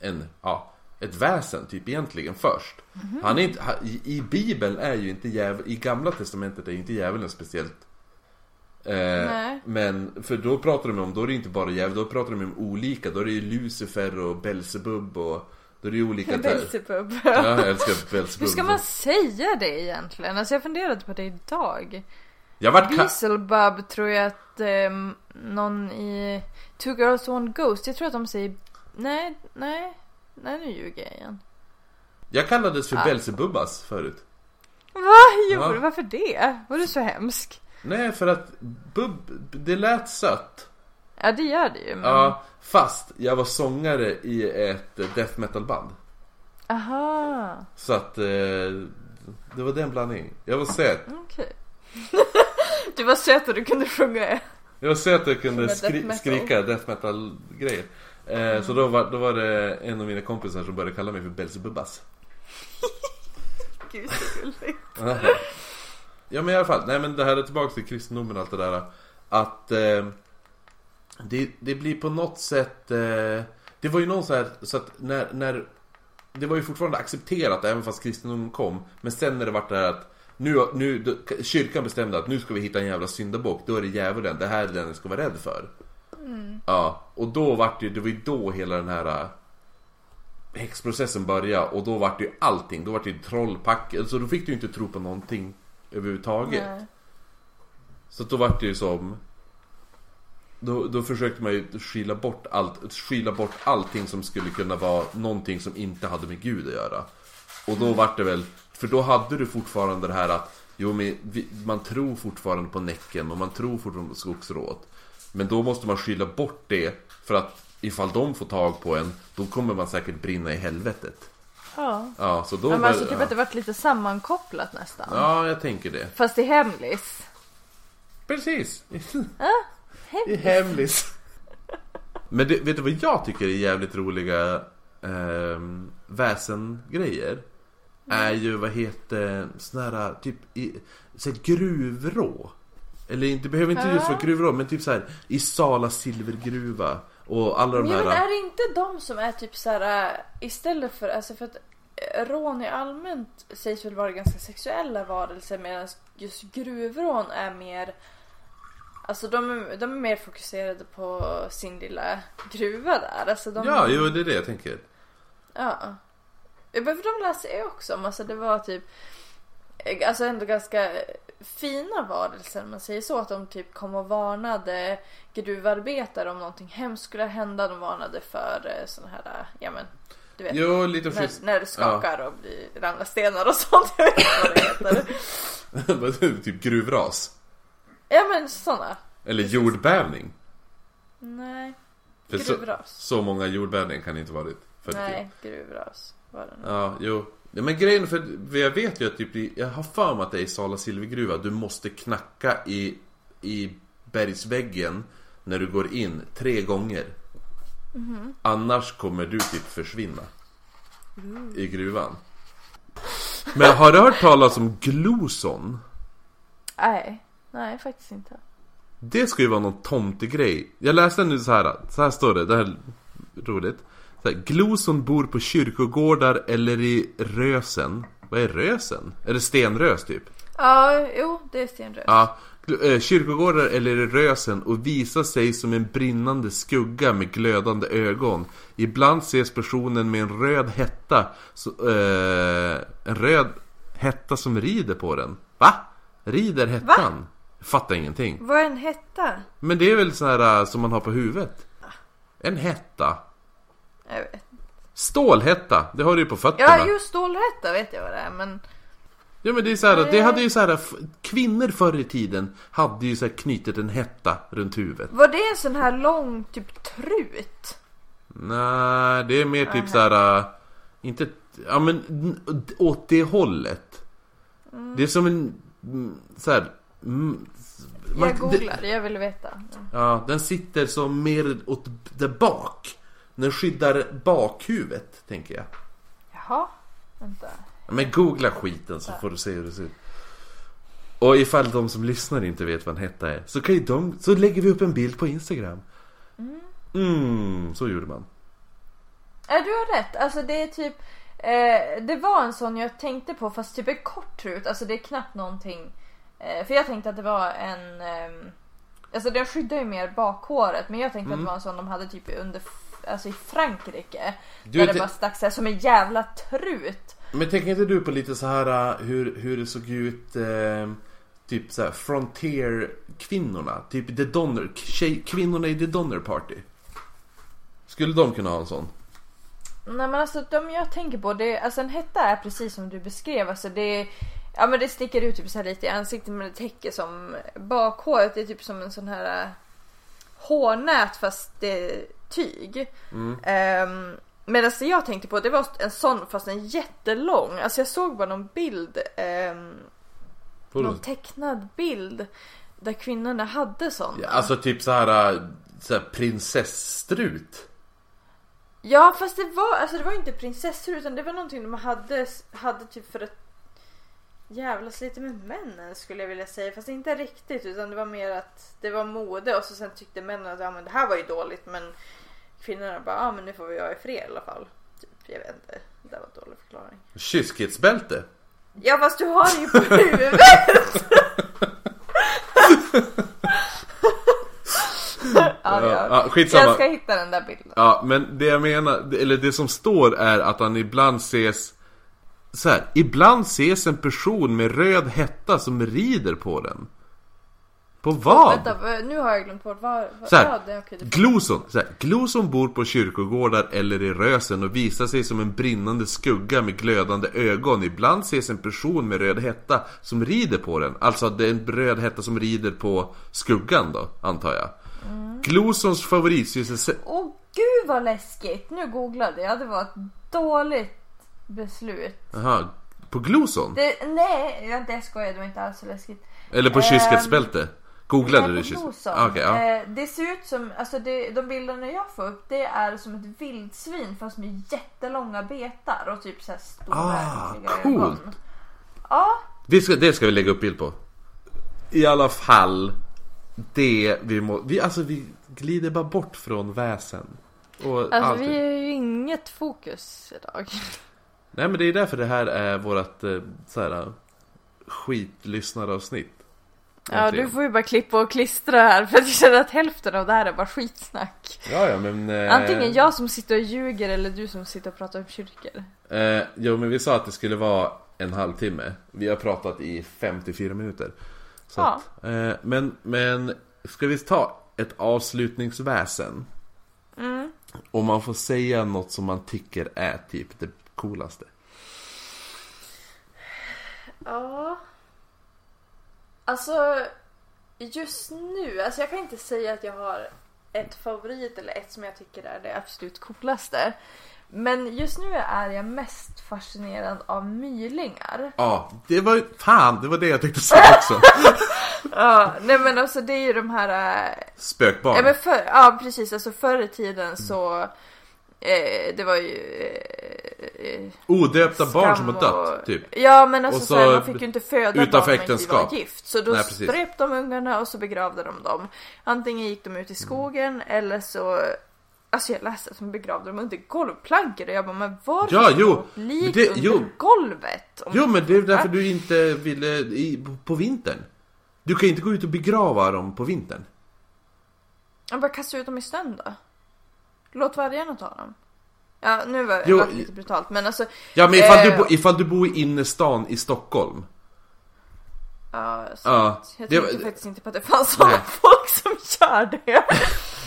en, ja, ett väsen typ egentligen först. Mm. Han är inte, i, i bibeln är ju inte djävulen, i gamla testamentet är ju inte djävulen speciellt Eh, men, för då pratar de om, då är det inte bara djävul, då pratar de om olika, då är det ju Lucifer och Belzebub och då är det ju olika Belzebub. Ja, jag älskar Belzebub. Hur ska man säga det egentligen? Alltså jag funderade på det idag. Jag vart Beelzebub tror jag att eh, någon i Two Girls One Ghost, jag tror att de säger Nej, nej, nej nu ljuger jag igen. Jag kallades för ah. Belzebubas förut. Va? Jo, ja. varför det? Var du så hemsk? Nej, för att bub, det lät sött. Ja, det gör det ju. Men... Ja, fast jag var sångare i ett death metal band. Aha. Så att eh, det var den blandningen. Jag var söt. Okej. Okay. du var söt och du kunde sjunga. Jag var söt och jag kunde skri death skrika death metal grejer. Eh, mm. Så då var, då var det en av mina kompisar som började kalla mig för Belzebubas. Gud så gulligt. Ja men i alla fall, nej men det här är tillbaka till kristendomen och allt det där. Att eh, det, det blir på något sätt eh, Det var ju någon så här så att när, när Det var ju fortfarande accepterat även fast kristendomen kom. Men sen när det vart det här att nu, nu, kyrkan bestämde att nu ska vi hitta en jävla syndabock. Då är det djävulen, det här är den vi ska vara rädd för. Mm. Ja, och då vart det, det var ju då hela den här eh, Häxprocessen började. Och då vart det ju allting, då vart det ju trollpack Så då fick du ju inte tro på någonting överhuvudtaget. Nej. Så då vart det ju som då, då försökte man ju skyla bort allt, skyla bort allting som skulle kunna vara någonting som inte hade med Gud att göra. Och då mm. vart det väl, för då hade du fortfarande det här att Jo men vi, man tror fortfarande på Näcken och man tror fortfarande på skogsråt. Men då måste man skylla bort det för att ifall de får tag på en då kommer man säkert brinna i helvetet. Ja. Ja, så då... Men alltså typ ja. att det varit lite sammankopplat nästan. Ja, jag tänker det. Fast i hemlis. Precis. Ja. I hemlis. Men det, vet du vad jag tycker är jävligt roliga eh, väsengrejer? Mm. Är ju, vad heter, sån här typ i, så här, gruvrå. Eller det behöver inte just vara gruvrå, men typ så här i Sala silvergruva. Och alla de ja, här... Men är det inte de som är typ så här äh, istället för, alltså för att äh, rån i allmänt sägs väl vara ganska sexuella varelser medan just gruvrån är mer Alltså de, är, de är mer fokuserade på sin lilla gruva där. Alltså de, ja, jo det är det jag tänker. Ja. Jag behöver de läser jag också om. Alltså det var typ Alltså ändå ganska fina varelser om man säger så. Att de typ kom och varnade gruvarbetare om någonting hemskt skulle hända. De varnade för eh, sådana här, eh, ja men du vet. Jo, lite när, när det skakar ja. och blir, ramlar stenar och sånt. Jag vet inte vad det heter. typ gruvras? Ja men sådana. Eller jordbävning? Nej. För gruvras. Så, så många jordbävningar kan det inte varit. Nej, gruvras var det nog. Ja, jo. Ja, men grejen för jag vet ju att typ, jag har för mig att det är i Sala silvergruva Du måste knacka i, i bergsväggen när du går in tre gånger. Mm. Annars kommer du typ försvinna. Mm. I gruvan. Men har du hört talas om gloson? Nej, nej faktiskt inte. Det ska ju vara någon tomtegrej. Jag läste nu så här. Så här står det. Det här är roligt. Så här, gloson bor på kyrkogårdar eller i rösen. Vad är rösen? Är det stenrös typ? Ja, jo, det är stenrös. Ja, eh, kyrkogårdar eller i rösen och visar sig som en brinnande skugga med glödande ögon. Ibland ses personen med en röd hetta, så, eh, en röd hetta som rider på den. Va? Rider hettan? Fattar ingenting. Vad är en hetta? Men det är väl så här eh, som man har på huvudet? En hetta. Jag vet. Stålhätta, det har du ju på fötterna. Ja, just stålhätta vet jag vad det är, men... Ja men det är så här, det hade ju så här, kvinnor förr i tiden hade ju så här knutit en hetta runt huvudet. Var det en sån här lång typ trut? Nej, det är mer typ så här, äh, inte, ja men åt det hållet. Det är som en, mm, så här, mm, man- Jag det- googlar, jag vill veta. Ja, den sitter som mer åt där bak. Den skyddar bakhuvudet, tänker jag. Jaha, vänta. Men googla skiten så får du se hur det ser ut. Och ifall de som lyssnar inte vet vad en hetta är så kan ju de, så lägger vi upp en bild på Instagram. Mm, så gjorde man. Ja, du har rätt. Alltså det är typ... Eh, det var en sån jag tänkte på fast typ en kort trut. Alltså det är knappt någonting. Eh, för jag tänkte att det var en... ehm, alltså den skyddar ju mer bakhåret. Men jag tänkte att det var en sån de hade typ under... Alltså i Frankrike. Du, där det bara stack här som en jävla trut. Men tänker inte du på lite så här äh, hur, hur det såg ut eh, Typ så här Frontier-kvinnorna Typ The Donner, tjej, kvinnorna i The Donner Party Skulle de kunna ha en sån? Nej men alltså de jag tänker på, det, alltså en hetta är precis som du beskrev. Alltså det, ja, men det sticker ut typ så här lite i ansiktet men det täcker som bakhåret. Det är typ som en sån här äh, hårnät fast det tyg. Um, Medan det jag tänkte på det var en sån fast en jättelång. Alltså jag såg bara någon bild, um, någon tecknad bild där kvinnorna hade sån. Ja, alltså typ så här, äh, så här prinsessstrut Ja fast det var, alltså det var inte prinsessor utan det var någonting de hade, hade typ för att jävlas lite med männen skulle jag vilja säga. Fast inte riktigt utan det var mer att det var mode och så sen tyckte männen att ja, men det här var ju dåligt men kvinnorna bara ja men nu får vi vara i fred i alla fall. Typ, jag vet inte, det där var en dålig förklaring. Kyskhetsbälte Ja fast du har det ju på huvudet! ja, Ja, ja. ja, skitsamma. Jag ska hitta den där bilden. Ja, men det jag menar, eller det som står är att han ibland ses så här, ibland ses en person med röd hetta som rider på den. På vad? Vänta, vad- nu har jag glömt bort vad... vad Så här, ja, det- Gloson, så här, Gloson bor på kyrkogårdar eller i rösen och visar sig som en brinnande skugga med glödande ögon. Ibland ses en person med röd hetta som rider på den. Alltså det är en röd hetta som rider på skuggan då, antar jag. Mm. Glosons favoritsysselsättning... Åh gud vad läskigt! Nu googlade jag, det var ett dåligt beslut. Jaha, på Gloson? Det, nej, jag, skojar, det var inte alls så läskigt. Eller på Ehm, kyskhetsbälte? Googlade Nej, du på kyss... Ah, Okej, ja. eh, det ser ut som, alltså det, de bilderna jag får upp det är som ett vildsvin fast med jättelånga betar och typ såhär stora Ah, coolt. ögon. Ja, Det, ska, det ska vi lägga upp bild på. I alla fall, det vi må... Vi, alltså vi glider bara bort från väsen. Och alltså allt. vi är ju inget fokus idag. Nej men det är därför det här är vårat eh, så här skitlyssnaravsnitt. Ja, du får ju bara klippa och klistra här för jag känner att hälften av det här är bara skitsnack. Ja, ja men... Eh, Antingen jag som sitter och ljuger eller du som sitter och pratar om kyrkor. Eh, jo men vi sa att det skulle vara en halvtimme. Vi har pratat i 54 minuter. Så Ja. att, eh, men, men ska vi ta ett avslutningsväsen? Mm. Om man får säga något som man tycker är typ det coolaste. Ja. Alltså, just nu, alltså jag kan inte säga att jag har ett favorit eller ett som jag tycker är det absolut coolaste. Men just nu är jag mest fascinerad av mylingar. Ja, det var fan, det var det jag tänkte säga också. Ja, nej men alltså det är ju de här... äh, Spökbarn. Ja, men för, ja precis, alltså förr i tiden så... Eh, det var ju... Eh, eh, Odöpta barn som har dött, och- typ. Ja men alltså så så här, man fick ju inte föda utanför barn inte var gift. Så då Nej, ströp de ungarna och så begravde de dem. Antingen gick de ut i skogen eller så Alltså jag läste att de begravde dem under golvplankor och jag bara men varför Ja, jo, lik det- under jo. golvet? Jo men det är därför du inte ville i, på vintern. Du kan inte gå ut och begrava dem på vintern. Jag bara kasta ut dem i snön då. Låt vargarna ta dem. Ja nu var Jo, det lite brutalt men alltså Ja men ifall, du, Eh. bo, ifall du bor i innerstan i Stockholm. Ja, så Ja, jag det tänkte var- faktiskt inte på att det fanns sådana folk som gör det.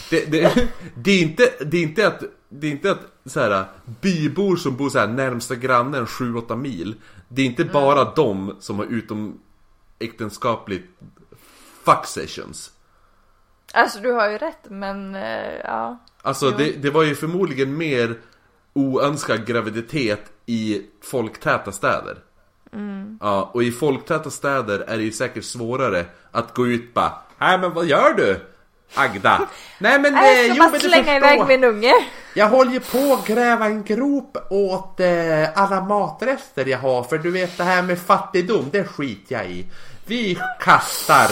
Det, det, det, är inte, det är inte att, det är inte att så här, bybor som bor så här närmsta grannen 7-8 mil. Det är inte Mm. bara de som har utom äktenskapligt fuck sessions. Alltså du har ju rätt men eh, ja. Alltså det, det var ju förmodligen mer oönskad graviditet i folktäta städer. Mm. Ja, och i folktäta städer är det ju säkert svårare att gå ut bara Nej men vad gör du? Agda? Nej men, Jag eh, ska jo, bara men slänga iväg min unge. Jag håller ju på att gräva en grop åt eh, alla matrester jag har för du vet det här med fattigdom, det skiter jag i. Vi kastar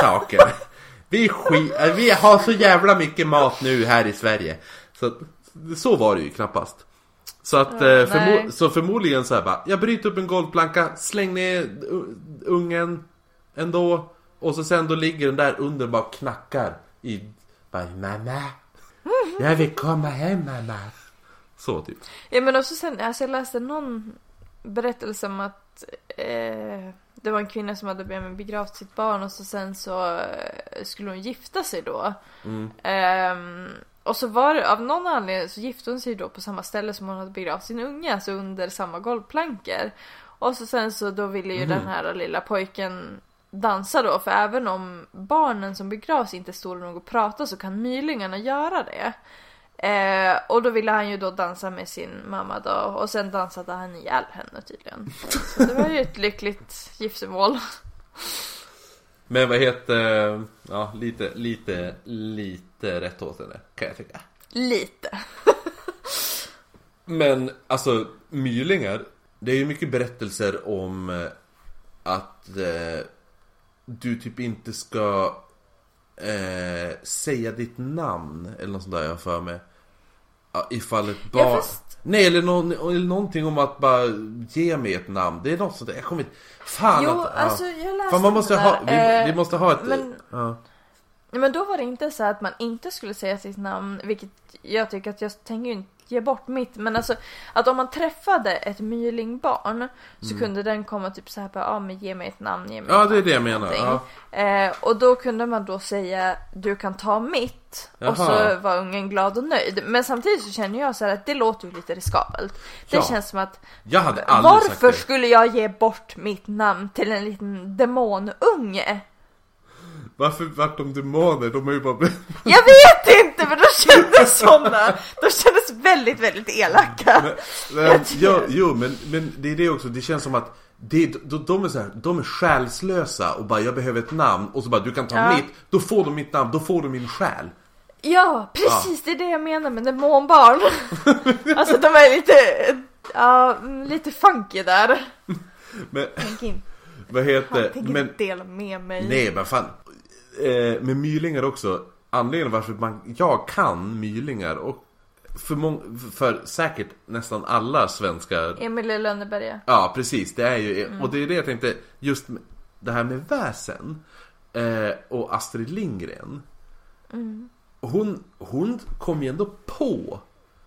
saker. Vi, skit, eh, vi har så jävla mycket mat nu här i Sverige. Så, så var det ju knappast. Så att Ja, eh, förmo- så förmodligen så här bara, jag bryter upp en golvplanka, släng ner ungen ändå. Och så sen då ligger den där under och bara knackar i, bara mamma. Jag vill komma hem mamma. Så typ. Ja men också sen, alltså jag läste någon berättelse om att eh, det var en kvinna som hade begravt sitt barn och så sen så eh, skulle hon gifta sig då. Mm. Ehm, och så var det, av någon anledning så gifte hon sig då på samma ställe som hon hade begravt sin unge, alltså under samma golvplankor. Och så sen så då ville ju Mhm. den här lilla pojken dansa då, för även om barnen som begravs inte står nog och pratar så kan mylingarna göra det. Eh, och då ville han ju då dansa med sin mamma då och sen dansade han ihjäl henne tydligen. Så det var ju ett lyckligt giftermål. Men vad heter, ja lite, lite, lite rätt åt henne kan jag tycka. Lite. Men alltså mylingar, det är ju mycket berättelser om eh, att eh, du typ inte ska eh, säga ditt namn eller något sånt där jag har för mig. Ja, ifall ett Ja, barn... fast- Nej eller, någon, eller någonting om att bara ge mig ett namn. Det är något sånt där, jag kommer inte... Fan Jo, att, ja. alltså jag läste Fan man måste ha, vi, vi Eh, måste ha ett... men- ja. Men då var det inte så att man inte skulle säga sitt namn, vilket jag tycker att jag tänker ju inte ge bort mitt, men alltså att om man träffade ett mylingbarn så kunde den komma typ så här ja men ge mig ett namn, ge mig Mm. Ja, ett det är det jag menar, någonting. Eh, och då kunde man då säga, du kan ta mitt, och så Jaha. var ungen glad och nöjd. Men samtidigt så känner jag så här att det låter ju lite riskabelt. Det Ja. känns som att Jag hade varför skulle jag ge bort mitt namn till en liten demonunge? Varför vart de demoner? De är ju bara... Jag vet inte men de kändes sådana. De kändes väldigt, väldigt elaka. Men, men, jo, jo men, men det är det också, det känns som att det, de, de är så här, de är själslösa och bara jag behöver ett namn och så bara du kan ta Ja. mitt, då får de mitt namn, då får de min själ. Ja, precis det är det jag menar med demonbarn. Alltså de är lite, ja, lite funky där. Men Tänk inte, vad han heter, tänker men inte dela med mig. nej men fan. Eh, med mylingar också, anledningen varför man, jag kan mylingar och för, mång, för säkert nästan alla svenskar Emil i Lönneberga. Ja, precis. Det är ju, och det är det jag tänkte, just det här med väsen eh, och Astrid Lindgren. Hon, hon kom ju ändå på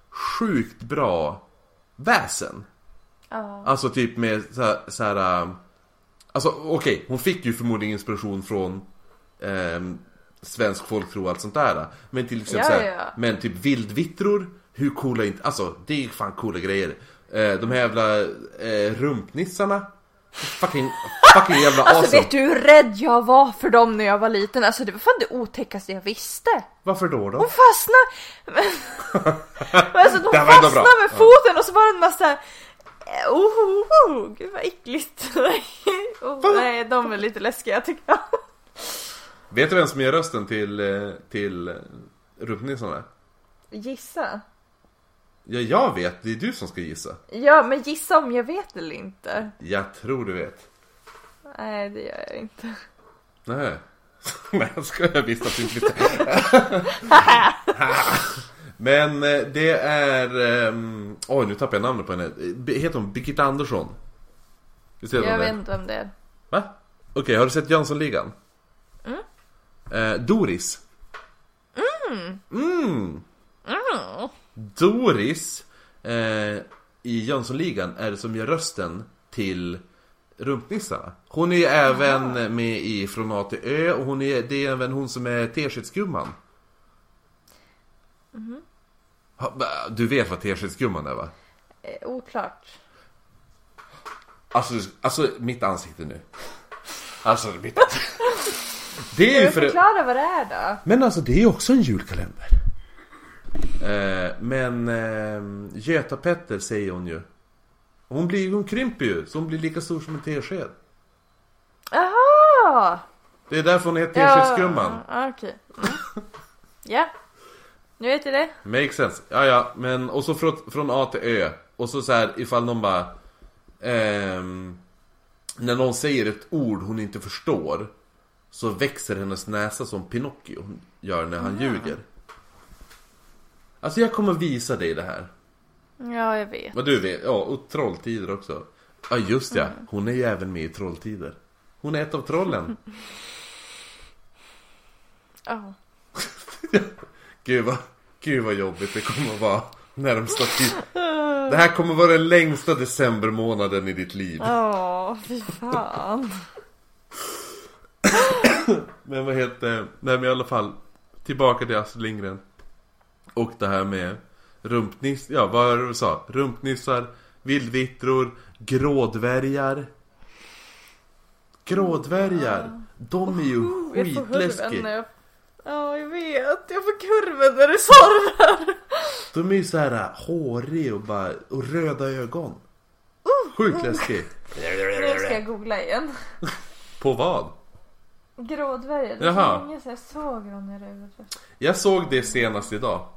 sjukt bra väsen. Ja. Alltså typ med så här, så här ähm, Alltså okej, hon fick ju förmodligen inspiration från ehm, Svensk folktro och allt sånt där Men till exempel Ja, så här, ja. Men typ vildvittror Hur coola inte, alltså det är fan coola grejer eh, De här jävla eh, rumpnissarna Fucking, fucking jävla Alltså awesome vet du hur rädd jag var för dem när jag var liten? Alltså det var fan det otäckaste jag visste. Varför då då? Hon fastnade! Men alltså de fastnade med foten och så var det en massa eh, Oh, oh, oh, gud vad äckligt. oh, nej, de är lite läskiga tycker jag. Vet du vem som gör rösten till, eh, till eh, rumpnissarna? Gissa. Ja, jag vet. Det är du som ska gissa. Ja, men gissa om jag vet eller inte. Jag tror du vet. Nej, det gör jag inte. Nej. Nej, jag skojar visst att du inte vet. Men eh, det är... ehm, Oj, nu tappade jag namnet på henne. Heter hon Birgitta Andersson? Jag vet inte vem det är. Va? Okej, har du sett Jönssonligan? Mm. Eh, Doris. Mm. Mm. Mm. Doris eh, i Jönssonligan är det som gör rösten till Rumpnissarna. Hon är ju även med i Från A till Ö och hon är, det är även hon som är Teskedsgumman. Ha, va, Du vet vad Teskedsgumman är va? Eh, oklart. Alltså, alltså mitt ansikte nu. Alltså mitt ansikte. Det är ju för... förklara vad det är då? Men alltså det är ju också en julkalender. Eh, men eh, Göta-Petter säger hon ju. Hon, blir, hon krymper ju, så hon blir lika stor som en tesked. Jaha! Det är därför hon heter Teskedsgumman. Ja, okej. Mm. Ja. Nu vet jag det. Makes sense. Ja, ja, men och så från, från A till Ö. Och så så här ifall någon bara... ehm, när någon säger ett ord hon inte förstår. Så växer hennes näsa som Pinocchio gör när han ljuger. Alltså jag kommer visa dig det här. Ja, jag vet. Vad du vet, ja och Trolltider också. Ja just ja, hon är ju även med i Trolltider. Hon är ett av trollen. Ja. Gud vad, gud vad jobbigt det kommer att vara närmsta tid. Det här kommer vara den längsta decembermånaden i ditt liv. Åh, fy fan. Men vad heter, nej men i alla fall. Tillbaka till Astrid Lindgren. Och det här med rumpniss, ja vad var det du sa? Rumpnissar, vildvittror, grådvärgar. Grådvärgar, de är ju när skitläskiga. jag... Ja, jag vet. Jag får kurven när du sa det där. De är ju så här håriga och bara, och röda ögon. Sjukt läskig. Nu ska jag googla igen. På vad? Grådvärgar. Det Jaha. var länge sedan jag såg dem när det var... Jag såg det senast idag.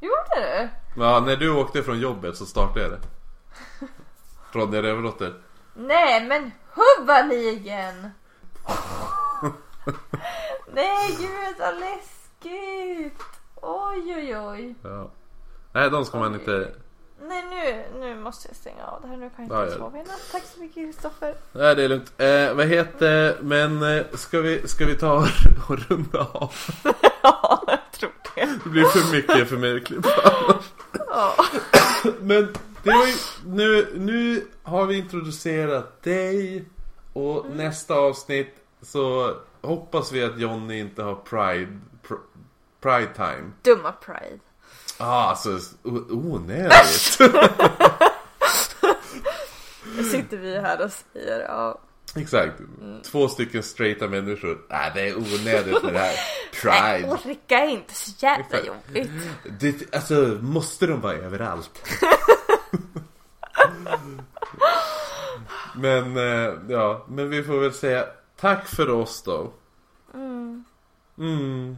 Gjorde du? Ja, när du åkte från jobbet så startade jag det. Ronja Rövardotter. Nej, men huvudligen! Nej, gud vad läskigt! Oj, oj, oj. Ja. Nej, de ska man inte... Nej, nu, nu måste jag stänga av det här. Nu kan jag Ja, inte ja. sova i natt. Tack så mycket Kristoffer. Nej, det är lugnt. Eh, vad heter... Men eh, ska vi, ska vi ta och runda av? ja, jag tror det. Det blir för mycket för mig att klippa. Ja. Men det var ju, nu, nu har vi introducerat dig och nästa avsnitt så hoppas vi att Jonny inte har Pride, pr, Pride time. Dumma Pride. Ah, alltså onödigt. Nu sitter vi här och säger ja. Exakt. Två stycken straighta människor. Nej, det är onödigt med det här. Pride. Jag orkar inte så jävla jobbigt. Det, alltså, måste de vara överallt? men, eh, ja, men vi får väl säga tack för oss då. Mm.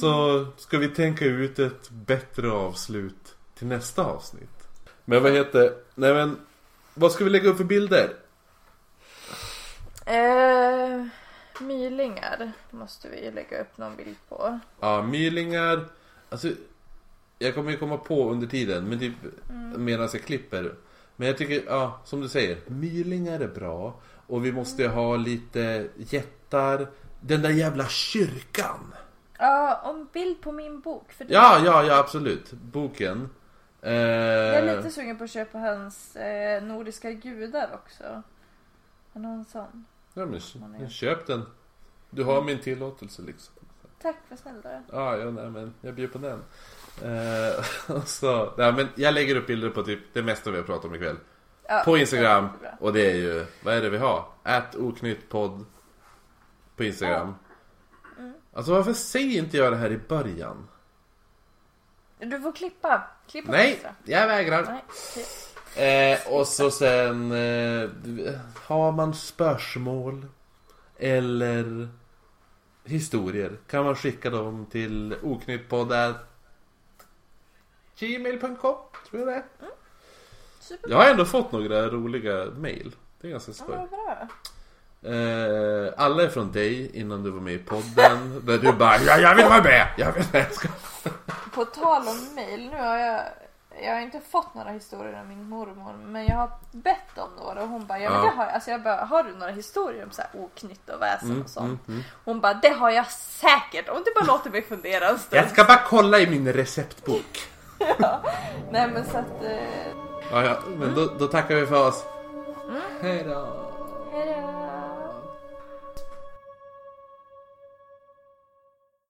Så ska vi tänka ut ett bättre avslut till nästa avsnitt. Men vad heter, nej men, vad ska vi lägga upp för bilder? Eh, mylingar måste vi lägga upp någon bild på. Ja, mylingar. Alltså, jag kommer ju komma på under tiden, men typ medan jag klipper. Men jag tycker, ja, som du säger, mylingar är bra. Och vi måste ha lite jättar. Den där jävla kyrkan. Ja, om bild på min bok. För det- Ja, ja, ja, absolut. Boken. Eh, Jag är lite sugen på att köpa hans eh, nordiska gudar också. Har någon sån? ja, men, men köp den. Du har min tillåtelse liksom. Tack, vad snäll du är. Ja, ja nej, men jag bjuder på den. Eh, och så, nej, men jag lägger upp bilder på typ det mesta vi har pratat om ikväll. Ja, På Instagram. jättebra. Och det är ju, vad är det vi har? Ät oknyttpodd På Instagram. Mm. Alltså varför säger inte jag det här i början? Du får klippa. Klippa Nej, extra. jag vägrar. Nej. Eh, och så sen eh, har man spörsmål eller historier kan man skicka dem till oknyttpodd gmail.com tror jag det är. Superbra. Jag har ändå fått några roliga mail. Det är ganska Ja, skoj. bra. Eh, alla är från dig innan du var med i podden. där du bara ja, jag vill vara med! Jag vill med. På tal om mail, nu har jag jag har inte fått några historier av min mormor men jag har bett om några och hon bara ja, men Ja. det har jag. Alltså jag bara, har du några historier om så här oknytt och väsen Mm, och sånt? mm, mm. Hon bara det har jag säkert om du bara låter mig fundera en stund. Jag ska bara kolla i min receptbok. Nej men så att... Eh, Ja, ja, men då, då tackar vi för oss. Hej då. hejdå!